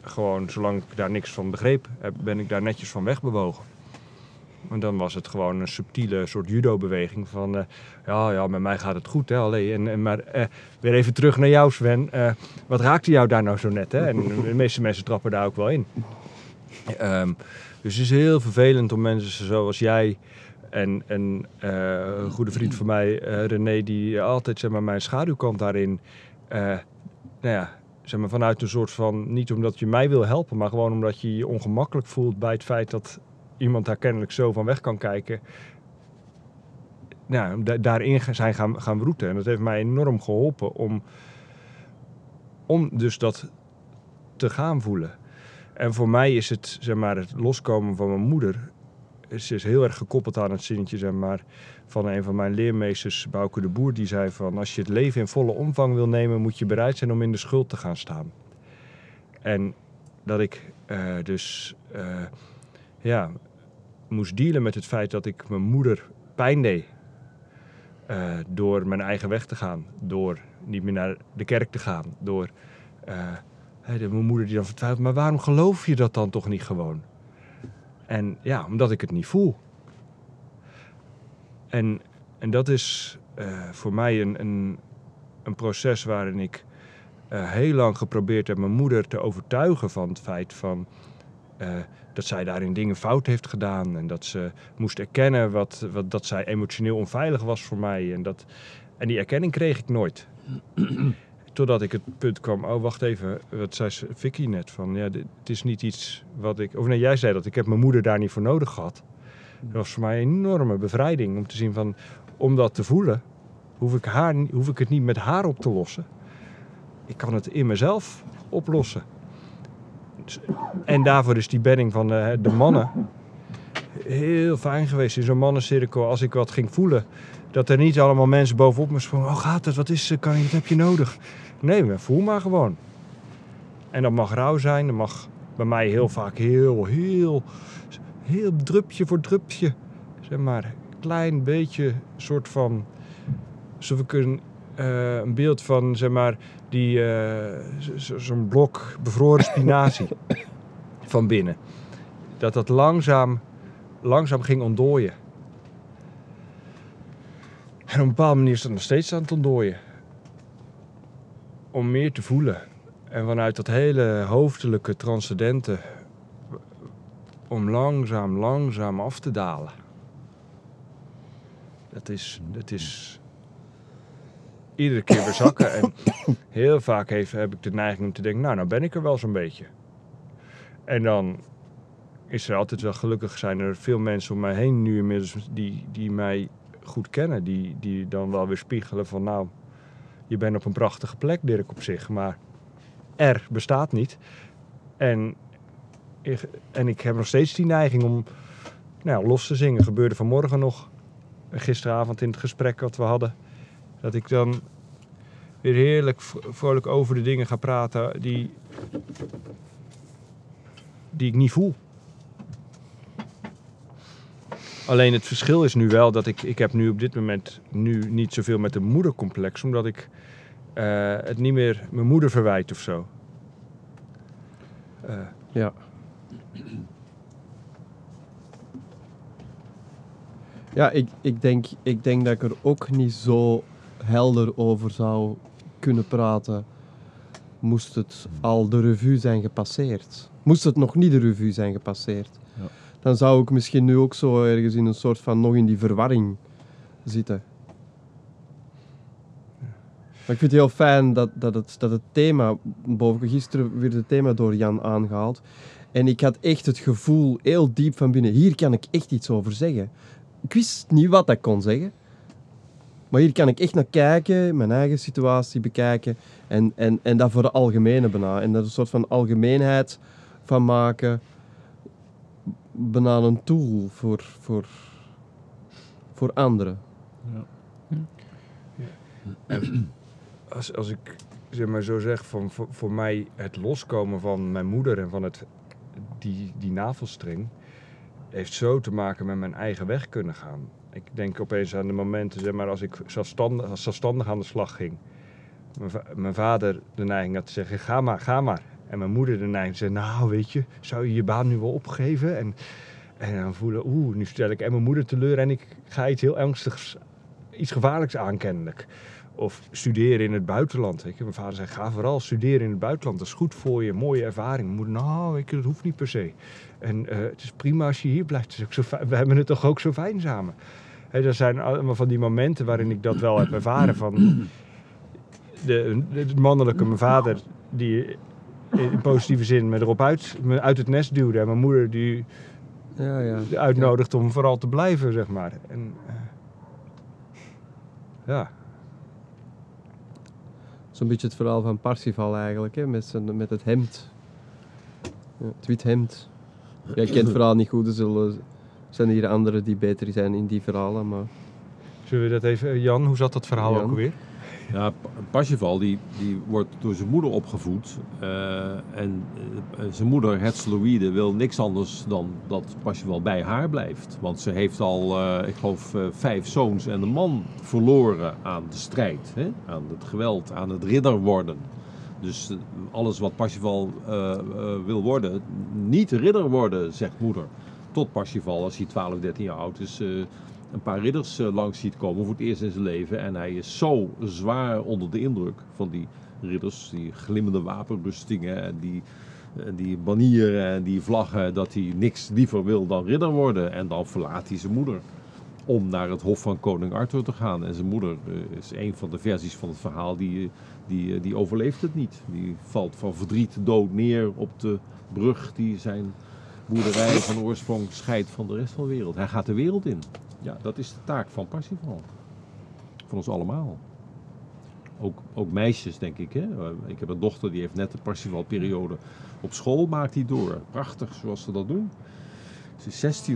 gewoon, zolang ik daar niks van begreep, ben ik daar netjes van wegbewogen. En dan was het gewoon een subtiele soort judo-beweging van, eh, ja, ja, met mij gaat het goed, hè, allee. En, en, maar eh, weer even terug naar jou, Sven. Eh, wat raakte jou daar nou zo net, hè? En de meeste mensen trappen daar ook wel in. Ehm, dus het is heel vervelend om mensen zoals jij en, en een goede vriend van mij, René, die altijd zeg maar, mijn schaduwkant daarin, nou ja, zeg maar, vanuit een soort van, niet omdat je mij wil helpen, maar gewoon omdat je je ongemakkelijk voelt bij het feit dat iemand daar kennelijk zo van weg kan kijken. Nou, da- daarin zijn gaan, gaan. En dat heeft mij enorm geholpen om, om dus dat te gaan voelen. En voor mij is het, zeg maar, het loskomen van mijn moeder is, is heel erg gekoppeld aan het zinnetje, zeg maar, van een van mijn leermeesters, Bouke de Boer, die zei van, als je het leven in volle omvang wil nemen, moet je bereid zijn om in de schuld te gaan staan. En dat ik eh, dus, eh, ja, moest dealen met het feit dat ik mijn moeder pijn deed. Eh, door mijn eigen weg te gaan, door niet meer naar de kerk te gaan, door eh, de, mijn moeder die dan vertwijfelt, maar waarom geloof je dat dan toch niet gewoon? En ja, omdat ik het niet voel. En, en dat is eh, voor mij een, een, een proces waarin ik heel lang geprobeerd heb mijn moeder te overtuigen van het feit van, dat zij daarin dingen fout heeft gedaan. En dat ze moest erkennen wat, wat, dat zij emotioneel onveilig was voor mij. En, dat, en die erkenning kreeg ik nooit. Totdat ik het punt kwam, oh wacht even, wat zei ze- Vicky net, van ja, het is niet iets wat ik... Of nee, jij zei dat, ik heb mijn moeder daar niet voor nodig gehad. Dat was voor mij een enorme bevrijding om te zien van, om dat te voelen, hoef ik, haar, hoef ik het niet met haar op te lossen. ik kan het in mezelf oplossen. En daarvoor is die bedding van de, de mannen heel fijn geweest in zo'n mannencirkel. Als ik wat ging voelen, dat er niet allemaal mensen bovenop me sprongen. Oh, gaat het? Wat is het? Kan je, wat heb je nodig? Nee, voel maar gewoon. En dat mag rauw zijn. Dat mag bij mij heel vaak heel, heel, heel drupje voor drupje. Zeg maar, klein beetje soort van... Alsof ik eh, een beeld van, zeg maar, die, eh, zo- zo- zo'n blok bevroren spinazie van binnen. Dat dat langzaam, langzaam ging ontdooien. En op een bepaalde manier is dat nog steeds aan het ontdooien. Om meer te voelen. En vanuit dat hele hoofdelijke, transcendente, om langzaam, langzaam af te dalen. Dat is, dat is iedere keer weer zakken. En heel vaak heeft, heb ik de neiging om te denken, nou, nou ben ik er wel zo'n beetje. En dan is er altijd wel gelukkig zijn er veel mensen om mij heen nu inmiddels die, die mij goed kennen. Die, die dan wel weer spiegelen van nou, je bent op een prachtige plek Dirk op zich. Maar er bestaat niet. En, ik- en ik heb nog steeds die neiging om nou, los te zingen. Gebeurde vanmorgen nog. Gisteravond in het gesprek wat we hadden. Dat ik dan weer heerlijk vrolijk over de dingen ga praten die, die ik niet voel. Alleen het verschil is nu wel dat ik, ik heb nu op dit moment nu niet zoveel met een moedercomplex, omdat ik eh, het niet meer mijn moeder verwijt of zo. Eh, Ja. Ja, ik, ik, denk, ik denk dat ik er ook niet zo helder over zou kunnen praten. Moest het al de revue zijn gepasseerd. Moest het nog niet de revue zijn gepasseerd. Ja. Dan zou ik misschien nu ook zo ergens in een soort van nog in die verwarring zitten. Maar ik vind het heel fijn dat, dat, het, dat het thema, boven gisteren werd het thema door Jan aangehaald. En ik had echt het gevoel, heel diep van binnen, hier kan ik echt iets over zeggen. Ik wist niet wat ik kon zeggen. Maar hier kan ik echt naar kijken, mijn eigen situatie bekijken. En, en, en dat voor de algemene bijna. En daar een soort van algemeenheid van maken. Bijna een tool voor, voor, voor anderen. als, als ik zeg maar zo zeg, van, voor, voor mij het loskomen van mijn moeder en van het, die, die navelstreng, heeft zo te maken met mijn eigen weg kunnen gaan. Ik denk opeens aan de momenten, zeg maar, als ik zelfstandig, als aan de slag ging. Mijn, va- mijn vader de neiging had te zeggen, ga maar, ga maar. En mijn moeder de neiging zei, nou weet je, zou je je baan nu wel opgeven? En, en dan voelen, oeh, nu stel ik en mijn moeder teleur en ik ga iets heel ernstigs, iets gevaarlijks aan kennelijk. Of studeren in het buitenland. Je. Mijn vader zei, ga vooral studeren in het buitenland. Dat is goed voor je, mooie ervaring. Mijn moeder, nou, je, dat hoeft niet per se. En eh, het is prima als je hier blijft. Fijn- we hebben het toch ook zo fijn samen. Hè, dat zijn allemaal van die momenten waarin ik dat wel heb ervaren. Van de, de mannelijke, mijn vader, die in positieve zin me erop uit, me uit het nest duwde. En mijn moeder die Ja, ja. uitnodigt om vooral te blijven, zeg maar. En, eh, ja. Zo'n beetje het verhaal van Parsifal eigenlijk, hè, met, zijn, met het hemd. Ja, het wit hemd. Ja, ik ken het verhaal niet goed, er zullen, zijn hier anderen die beter zijn in die verhalen, maar... Zullen we dat even... Jan, hoe zat dat verhaal Jan? ook alweer? Ja, Parsifal die, die wordt door zijn moeder opgevoed. eh, en eh, zijn moeder, Hetzeloïde, wil niks anders dan dat Parsifal bij haar blijft. Want ze heeft al, eh, ik geloof, eh, vijf zoons en een man verloren aan de strijd. Hè? Aan het geweld, aan het ridder worden. Dus eh, alles wat Parsifal eh, eh, wil worden, niet ridder worden, zegt moeder. Tot Parsifal, als hij 12, 13 jaar oud is, eh, een paar ridders eh, langs ziet komen voor het eerst in zijn leven. En hij is zo zwaar onder de indruk van die ridders, die glimmende wapenrustingen en die, die banieren en die vlaggen, dat hij niks liever wil dan ridder worden. En dan verlaat hij zijn moeder om naar het hof van koning Arthur te gaan. En zijn moeder eh, is een van de versies van het verhaal, die, die, die overleeft het niet. Die valt van verdriet dood neer op de brug die zijn boerderij van oorsprong scheidt van de rest van de wereld. Hij gaat de wereld in. Ja, dat is de taak van Parsifal. Van ons allemaal. ook, ook meisjes, denk ik. Hè? Ik heb een dochter die heeft net de Parsifalperiode op school, maakt die door. Prachtig zoals ze dat doen. Ze is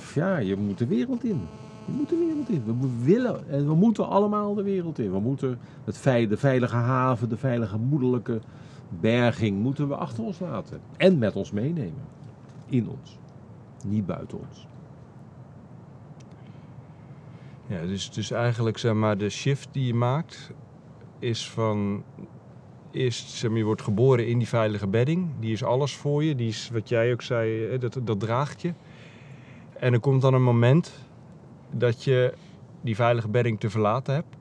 16,5, ja, je moet de wereld in. Je moet de wereld in. We willen en we moeten allemaal de wereld in. We moeten het vei- de veilige haven, de veilige moederlijke berging moeten we achter ons laten. En met ons meenemen. In ons. Niet buiten ons. Ja, dus, dus eigenlijk zeg maar de shift die je maakt is van eerst zeg maar, je wordt geboren in die veilige bedding, die is alles voor je, die is wat jij ook zei, dat, dat draagt je. En er komt dan een moment dat je die veilige bedding te verlaten hebt.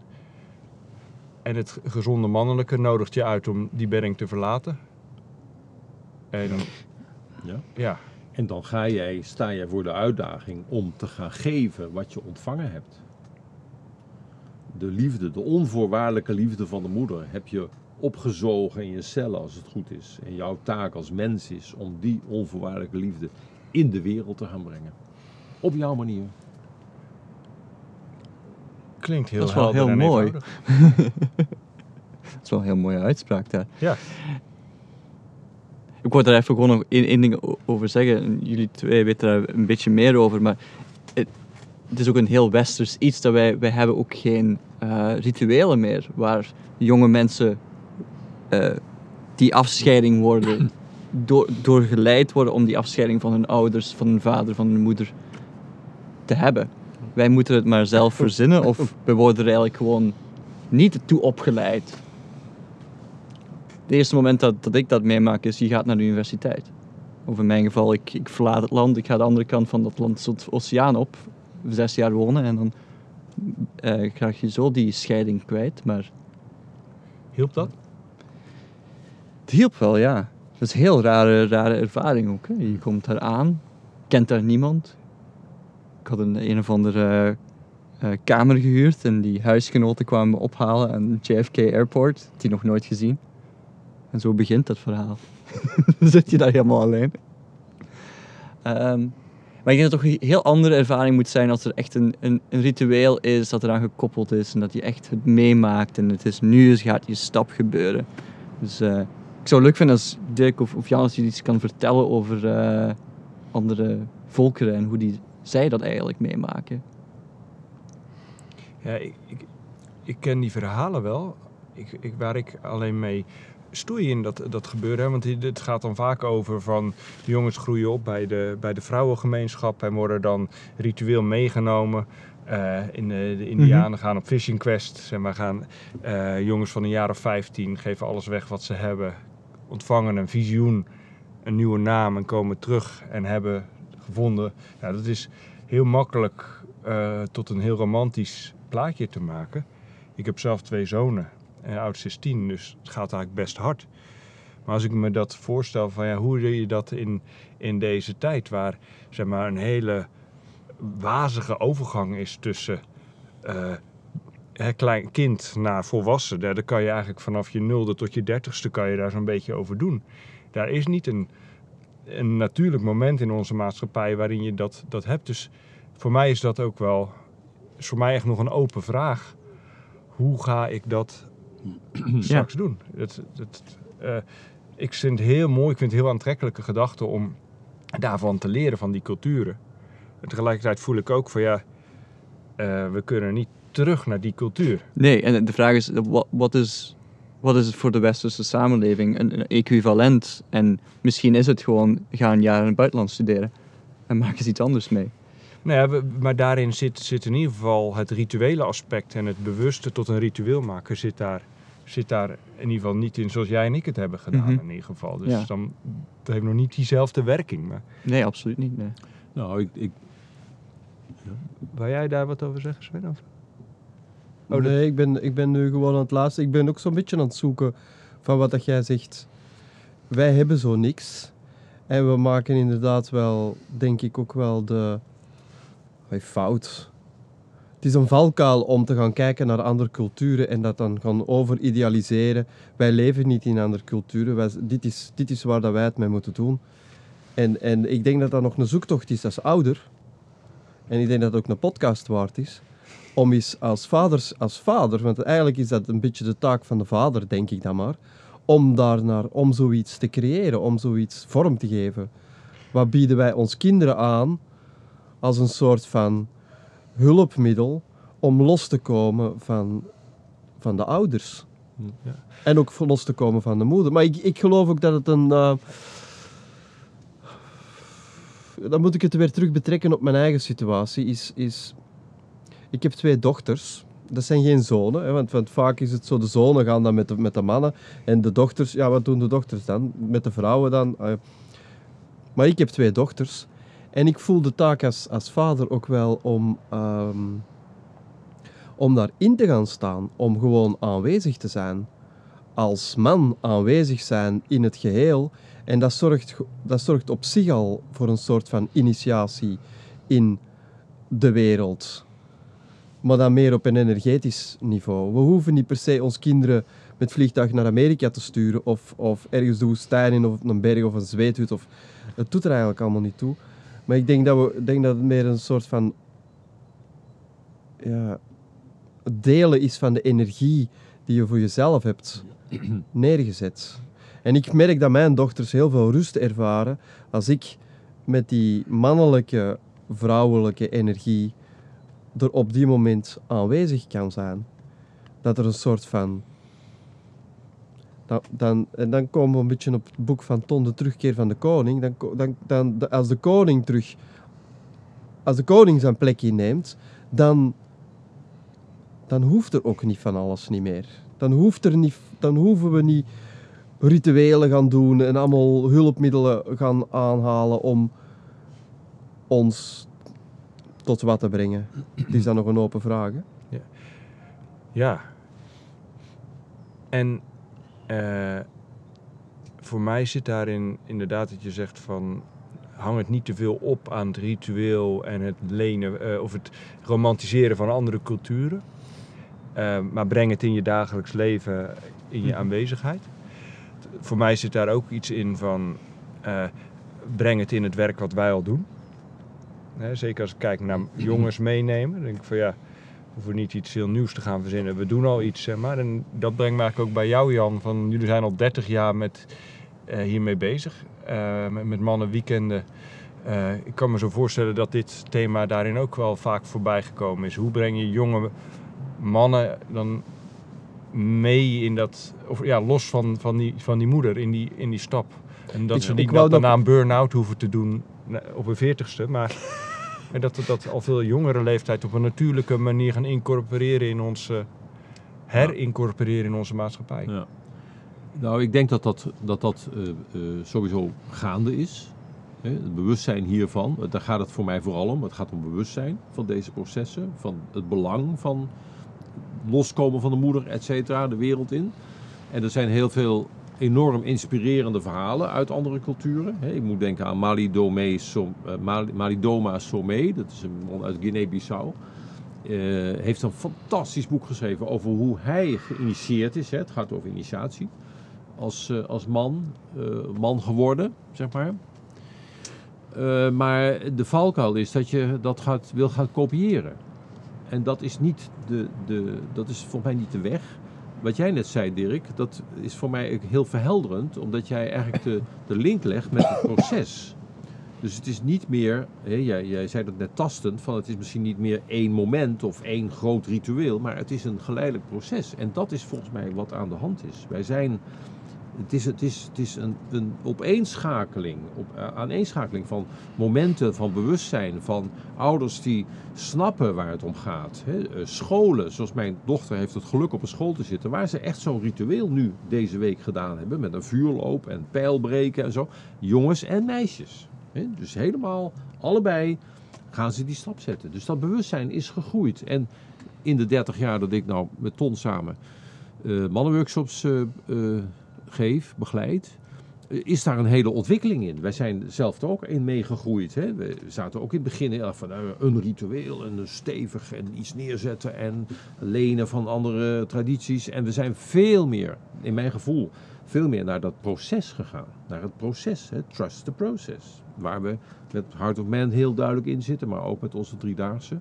En het gezonde mannelijke nodigt je uit om die bedding te verlaten. En Ja. ja, En dan ga jij, sta jij voor de uitdaging om te gaan geven wat je ontvangen hebt. De liefde, de onvoorwaardelijke liefde van de moeder heb je opgezogen in je cellen als het goed is. En jouw taak als mens is om die onvoorwaardelijke liefde in de wereld te gaan brengen. Op jouw manier. klinkt heel Dat is wel heel en mooi. Dat is wel een heel mooie uitspraak daar. Ja. Ik wou daar even gewoon nog één, één ding over zeggen. En Jullie twee weten daar een beetje meer over, maar het, het is ook een heel westers iets dat wij, wij hebben ook geen eh, rituelen meer waar jonge mensen eh, die afscheiding worden, door, doorgeleid worden om die afscheiding van hun ouders, van hun vader, van hun moeder te hebben. Wij moeten het maar zelf verzinnen of we worden er eigenlijk gewoon niet toe opgeleid. Het eerste moment dat, dat ik dat meemaak is, je gaat naar de universiteit. Of in mijn geval, ik, ik verlaat het land, ik ga de andere kant van dat land, soort oceaan op, zes jaar wonen en dan eh krijg je zo die scheiding kwijt. Maar Hielp dat? het hielp wel, ja. Dat is een heel rare, rare ervaring ook. Hè. Je komt daar aan, kent daar niemand. Ik had een, een of andere eh, kamer gehuurd en die huisgenoten kwamen me ophalen aan JFK Airport, die nog nooit gezien. En zo begint dat verhaal. Dan zit je daar helemaal alleen. Ehm, maar ik denk dat het toch een heel andere ervaring moet zijn als er echt een, een, een ritueel is dat eraan gekoppeld is en dat je echt het meemaakt en het is nu is, gaat je stap gebeuren. Dus eh, ik zou het leuk vinden als Dirk of, of Jan als je iets kan vertellen over eh, andere volkeren en hoe die, zij dat eigenlijk meemaken. Ja, ik, ik, ik ken die verhalen wel. Ik, ik, waar ik alleen mee stoei in dat, dat gebeuren. hè, Want het gaat dan vaak over van de jongens groeien op bij de, bij de vrouwengemeenschap en worden dan ritueel meegenomen. Eh, in de, de Indianen gaan op fishing quest. Zeg maar, gaan, eh, jongens van een jaar of 15 geven alles weg wat ze hebben. Ontvangen een visioen, een nieuwe naam en komen terug en hebben gevonden. Nou, dat is heel makkelijk eh, tot een heel romantisch plaatje te maken. Ik heb zelf twee zonen. En oudste is tien, dus het gaat eigenlijk best hard. Maar als ik me dat voorstel van ja, hoe doe je dat in, in deze tijd waar zeg maar een hele wazige overgang is tussen klein kind naar volwassen. Daar, daar kan je eigenlijk vanaf je nulde tot je dertigste kan je daar zo'n beetje over doen. Daar is niet een, een natuurlijk moment in onze maatschappij waarin je dat, dat hebt. Dus voor mij is dat ook wel, is voor mij echt nog een open vraag. Hoe ga ik dat straks doen? Het, het, eh, ik vind het heel mooi, ik vind het heel aantrekkelijke gedachte om daarvan te leren, van die culturen. En tegelijkertijd voel ik ook van ja, eh, we kunnen niet terug naar die cultuur. Nee, en de vraag is, wat, is, wat is het voor de westerse samenleving een, een equivalent? En misschien is het gewoon, ga een jaar in het buitenland studeren en maak eens iets anders mee. Nou ja, maar daarin zit, zit in ieder geval het rituele aspect en het bewuste tot een ritueel maken zit daar, zit daar in ieder geval niet in zoals jij en ik het hebben gedaan Mhm. in ieder geval. Dus Ja. dan, het heeft nog niet diezelfde werking. Maar Nee, absoluut niet. Nee. Nou, ik, ik, wou jij daar wat over zeggen Sven? Of? Oh, nee, ik ben, ik ben nu gewoon aan het laatste. Ik ben ook zo'n beetje aan het zoeken van wat dat jij zegt. Wij hebben zo niks. En we maken inderdaad wel, denk ik ook wel de fout. Het is een valkuil om te gaan kijken naar andere culturen en dat dan gaan overidealiseren. Wij leven niet in andere culturen. Wij, dit, is, dit is waar dat wij het mee moeten doen. En, en ik denk dat dat nog een zoektocht is als ouder. En ik denk dat het ook een podcast waard is om eens als, vaders, als vader, want eigenlijk is dat een beetje de taak van de vader, denk ik dan maar, om, daarnaar, om zoiets te creëren, om zoiets vorm te geven. Wat bieden wij ons kinderen aan als een soort van hulpmiddel om los te komen van, van de ouders? Ja. En ook los te komen van de moeder. Maar ik, ik geloof ook dat het een. eh, dan moet ik het weer terug betrekken op mijn eigen situatie. Is, is, ik heb twee dochters. Dat zijn geen zonen, hè, want, want vaak is het zo: de zonen gaan dan met de, met de mannen. En de dochters, ja, wat doen de dochters dan? Met de vrouwen dan? Eh, maar ik heb twee dochters. En ik voel de taak als, als vader ook wel om. ehm, om daarin te gaan staan, om gewoon aanwezig te zijn als man aanwezig zijn in het geheel. En dat zorgt, dat zorgt op zich al voor een soort van initiatie in de wereld. Maar dan meer op een energetisch niveau. We hoeven niet per se ons kinderen met vliegtuig naar Amerika te sturen of, of ergens de woestijn in of een berg of een zweethut. Of, het doet er eigenlijk allemaal niet toe. Maar ik denk dat, we, denk dat het meer een soort van ja, delen is van de energie die je voor jezelf hebt neergezet. En ik merk dat mijn dochters heel veel rust ervaren als ik met die mannelijke, vrouwelijke energie er op die moment aanwezig kan zijn. Dat er een soort van. Dan, dan, en dan komen we een beetje op het boek van Ton, de terugkeer van de koning. Dan, dan, dan, als de koning terug. Als de koning zijn plek inneemt, dan, dan hoeft er ook niet van alles niet meer. Dan, hoeft er niet, dan hoeven we niet rituelen gaan doen en allemaal hulpmiddelen gaan aanhalen om ons tot wat te brengen. Het is dan nog een open vraag. Hè? Ja. En eh, voor mij zit daarin inderdaad dat je zegt van hang het niet te veel op aan het ritueel en het lenen eh, of het romantiseren van andere culturen. Eh, maar breng het in je dagelijks leven, in je aanwezigheid. Voor mij zit daar ook iets in van breng het in het werk wat wij al doen. Hè, zeker als ik kijk naar jongens meenemen, denk ik van ja, hoeven niet iets heel nieuws te gaan verzinnen. We doen al iets, zeg maar. En dat brengt me eigenlijk ook bij jou, Jan. Van, jullie zijn al 30 jaar met, eh, hiermee bezig. eh, met, met mannen weekenden. Eh, ik kan me zo voorstellen dat dit thema daarin ook wel vaak voorbij gekomen is. Hoe breng je jonge mannen dan mee in dat, of ja, los van, van, die, van die moeder, in die, in die stap? En dat Ik- ze niet daarna een burn-out hoeven te doen op een veertigste, maar en dat we dat al veel jongere leeftijd op een natuurlijke manier gaan incorporeren in onze, herincorporeren in onze maatschappij. Ja. Nou, ik denk dat dat, dat, dat eh, eh, sowieso gaande is. Het bewustzijn hiervan, daar gaat het voor mij vooral om. Het gaat om bewustzijn van deze processen, van het belang van loskomen van de moeder, et cetera, de wereld in. En er zijn heel veel enorm inspirerende verhalen uit andere culturen. Ik moet denken aan Malidome Som- eh, Mali- Malidoma Somé, dat is een man uit Guinea-Bissau. Eh, heeft een fantastisch boek geschreven over hoe hij geïnitieerd is. Het gaat over initiatie. Als, eh, als man, man geworden, zeg maar. Maar de valkuil is dat je dat gaat, wil gaan kopiëren. En dat is, niet de, de, dat is voor mij niet de weg. Wat jij net zei, Dirk, dat is voor mij heel verhelderend, omdat jij eigenlijk de, de link legt met het proces. Dus het is niet meer, jij, jij zei dat net tastend, van het is misschien niet meer één moment of één groot ritueel, maar het is een geleidelijk proces. En dat is volgens mij wat aan de hand is. Wij zijn, het is, het is, het is een, een opeenschakeling, op, eh, aaneenschakeling van momenten van bewustzijn, van ouders die snappen waar het om gaat. Hè. Eh, Scholen, zoals mijn dochter heeft het geluk op een school te zitten, waar ze echt zo'n ritueel nu deze week gedaan hebben, met een vuurloop en pijlbreken en zo. Jongens en meisjes. Hè. Dus helemaal, allebei gaan ze die stap zetten. Dus dat bewustzijn is gegroeid. En in de 30 jaar dat ik nou met Ton samen eh, mannenworkshops eh, geef, begeleid, eh, is daar een hele ontwikkeling in. Wij zijn zelf ook in meegegroeid. Hè? We zaten ook in het begin van eh, een ritueel en stevig en iets neerzetten en lenen van andere tradities. En we zijn veel meer, in mijn gevoel, veel meer naar dat proces gegaan. Naar het proces, hè? trust the process. Waar we met Heart of Man heel duidelijk in zitten, maar ook met onze driedaagse.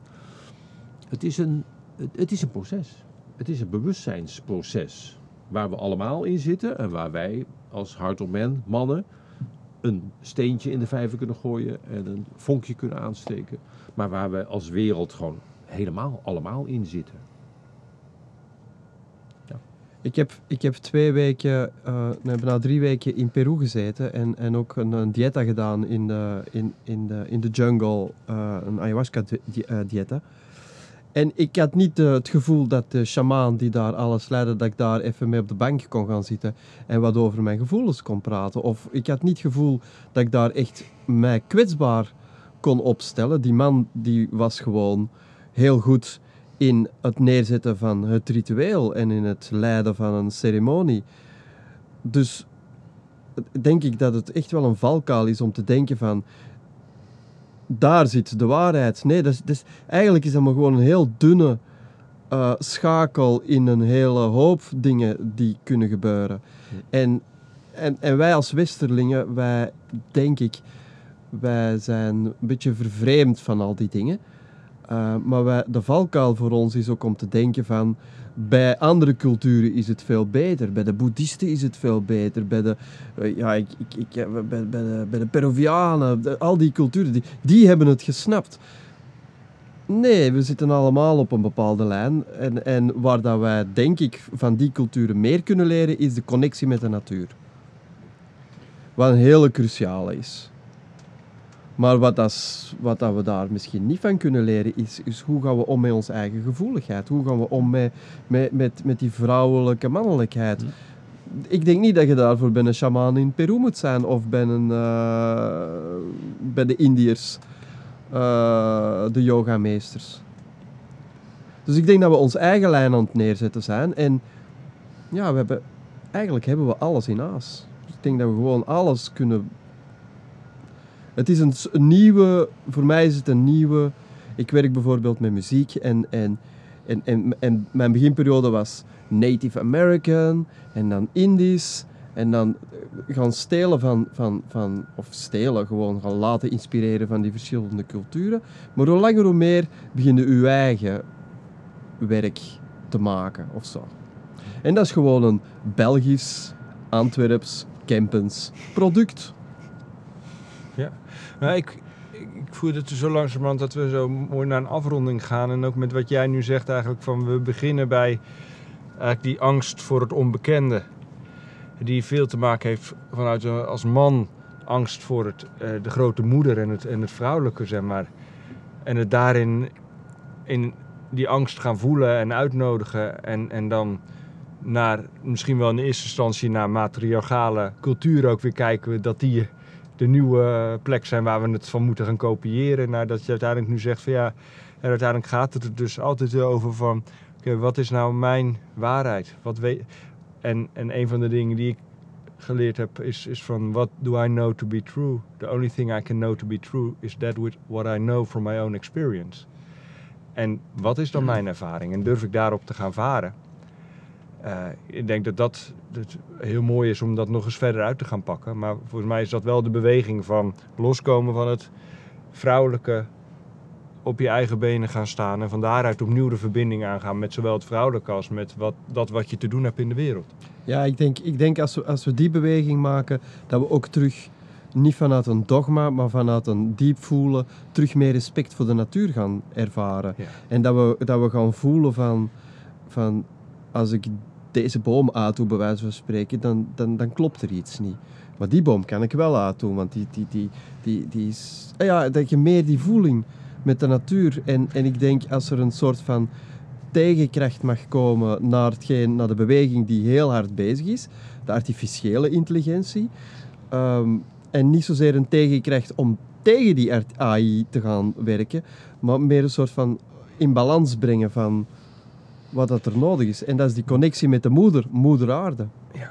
Het is een, het is een proces. Het is een bewustzijnsproces. Waar we allemaal in zitten en waar wij als Man, mannen, een steentje in de vijver kunnen gooien en een vonkje kunnen aansteken. Maar waar we als wereld gewoon helemaal allemaal in zitten. Ik heb, ik heb twee weken, eh nee, bijna drie weken in Peru gezeten en, en ook een, een dieta gedaan in de, in, in de, in de jungle, eh, een ayahuasca di- di- eh, dieta. En ik had niet eh, het gevoel dat de shamaan die daar alles leidde, dat ik daar even mee op de bank kon gaan zitten en wat over mijn gevoelens kon praten. Of ik had niet het gevoel dat ik daar echt mij kwetsbaar kon opstellen. Die man die was gewoon heel goed in het neerzetten van het ritueel en in het leiden van een ceremonie. Dus denk ik dat het echt wel een valkuil is om te denken van daar zit de waarheid. Nee, dat is, dat is- eigenlijk is dat maar gewoon een heel dunne eh, schakel in een hele hoop dingen die kunnen gebeuren. En, en, en wij als Westerlingen, wij denk ik, wij zijn een beetje vervreemd van al die dingen. Uh, maar wij, de valkuil voor ons is ook om te denken van bij andere culturen is het veel beter. Bij de boeddhisten is het veel beter. Bij de, uh, ja, ik, ik, ik, bij, bij, de, bij de Peruvianen, al die culturen, die, die hebben het gesnapt. Nee, we zitten allemaal op een bepaalde lijn. En, en waar dat wij, denk ik, van die culturen meer kunnen leren, is de connectie met de natuur. Wat een hele cruciale is. Maar wat, dat, wat dat we daar misschien niet van kunnen leren, is, is hoe gaan we om met onze eigen gevoeligheid? Hoe gaan we om met, met, met, met die vrouwelijke mannelijkheid? Ja. Ik denk niet dat je daarvoor bij een shamaan in Peru moet zijn of bij, een, uh, bij de Indiërs, uh, de yogameesters. Dus ik denk dat we ons eigen lijn aan het neerzetten zijn. En ja, we hebben, eigenlijk hebben we alles in aas. Ik denk dat we gewoon alles kunnen het is een, nieuwe, voor mij is het een nieuwe. Ik werk bijvoorbeeld met muziek en, en, en, en, mijn beginperiode was Native American en dan Indisch. En dan gaan stelen van, van, van, of stelen, gewoon gaan laten inspireren van die verschillende culturen. Maar hoe langer hoe meer begin je je eigen werk te maken of zo. En dat is gewoon een Belgisch, Antwerps, Kempens product. Ja, nou, ik, ik, voel het zo langzamerhand dat we zo mooi naar een afronding gaan. En ook met wat jij nu zegt eigenlijk van we beginnen bij eigenlijk die angst voor het onbekende. Die veel te maken heeft vanuit als man angst voor het, uh, de grote moeder en het, en het vrouwelijke, zeg maar. En het daarin in die angst gaan voelen en uitnodigen. En, en dan naar misschien wel in eerste instantie naar matriarchale cultuur ook weer kijken dat die de nieuwe plek zijn waar we het van moeten gaan kopiëren. Nadat je uiteindelijk nu zegt van ja, en uiteindelijk gaat het er dus altijd over van okay, wat is nou mijn waarheid? Wat weet, en, en een van de dingen die ik geleerd heb is, is van what do I know to be true? The only thing I can know to be true is that with what I know from my own experience. En wat is dan mijn ervaring? En durf ik daarop te gaan varen? Uh, ik denk dat dat, dat heel mooi is om dat nog eens verder uit te gaan pakken. Maar volgens mij is dat wel de beweging van loskomen van het vrouwelijke, op je eigen benen gaan staan. En van daaruit opnieuw de verbinding aangaan met zowel het vrouwelijke als met wat, dat wat je te doen hebt in de wereld. Ja, ik denk, ik denk als, we, als we die beweging maken, dat we ook terug, niet vanuit een dogma, maar vanuit een diep voelen, terug meer respect voor de natuur gaan ervaren. Ja. En dat we, dat we gaan voelen van, van als ik deze boom uitdoe, bij wijze van spreken, dan, dan, dan klopt er iets niet. Maar die boom kan ik wel uitdoen, want die, die, die, die, die is... Ja, dat je meer die voeling met de natuur. En, en ik denk, als er een soort van tegenkracht mag komen naar, hetgeen, naar de beweging die heel hard bezig is, de artificiële intelligentie, um, en niet zozeer een tegenkracht om tegen die AI te gaan werken, maar meer een soort van in balans brengen van wat dat er nodig is. En dat is die connectie met de moeder, moeder aarde. Ja.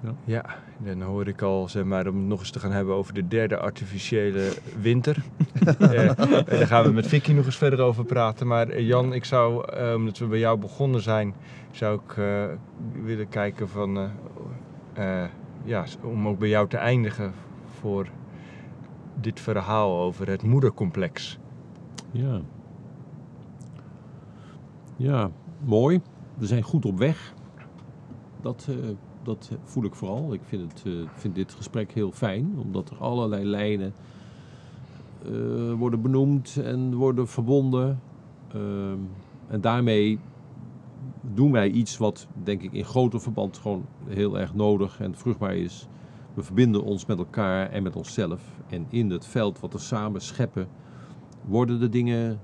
Ja. ja, dan hoor ik al, zeg maar, om het nog eens te gaan hebben over de derde artificiële winter. eh, daar gaan we met Vicky nog eens verder over praten. Maar Jan, ik zou, eh, omdat we bij jou begonnen zijn, zou ik uh, willen kijken van, ja, om ook bij jou te eindigen voor dit verhaal over het moedercomplex. Ja. Ja, mooi. We zijn goed op weg. Dat, eh, dat voel ik vooral. Ik vind, het, eh, vind dit gesprek heel fijn, omdat er allerlei lijnen eh, worden benoemd en worden verbonden. Ehm, en daarmee doen wij iets wat, denk ik, in groter verband gewoon heel erg nodig en vruchtbaar is. We verbinden ons met elkaar en met onszelf. En in het veld wat we samen scheppen, worden de dingen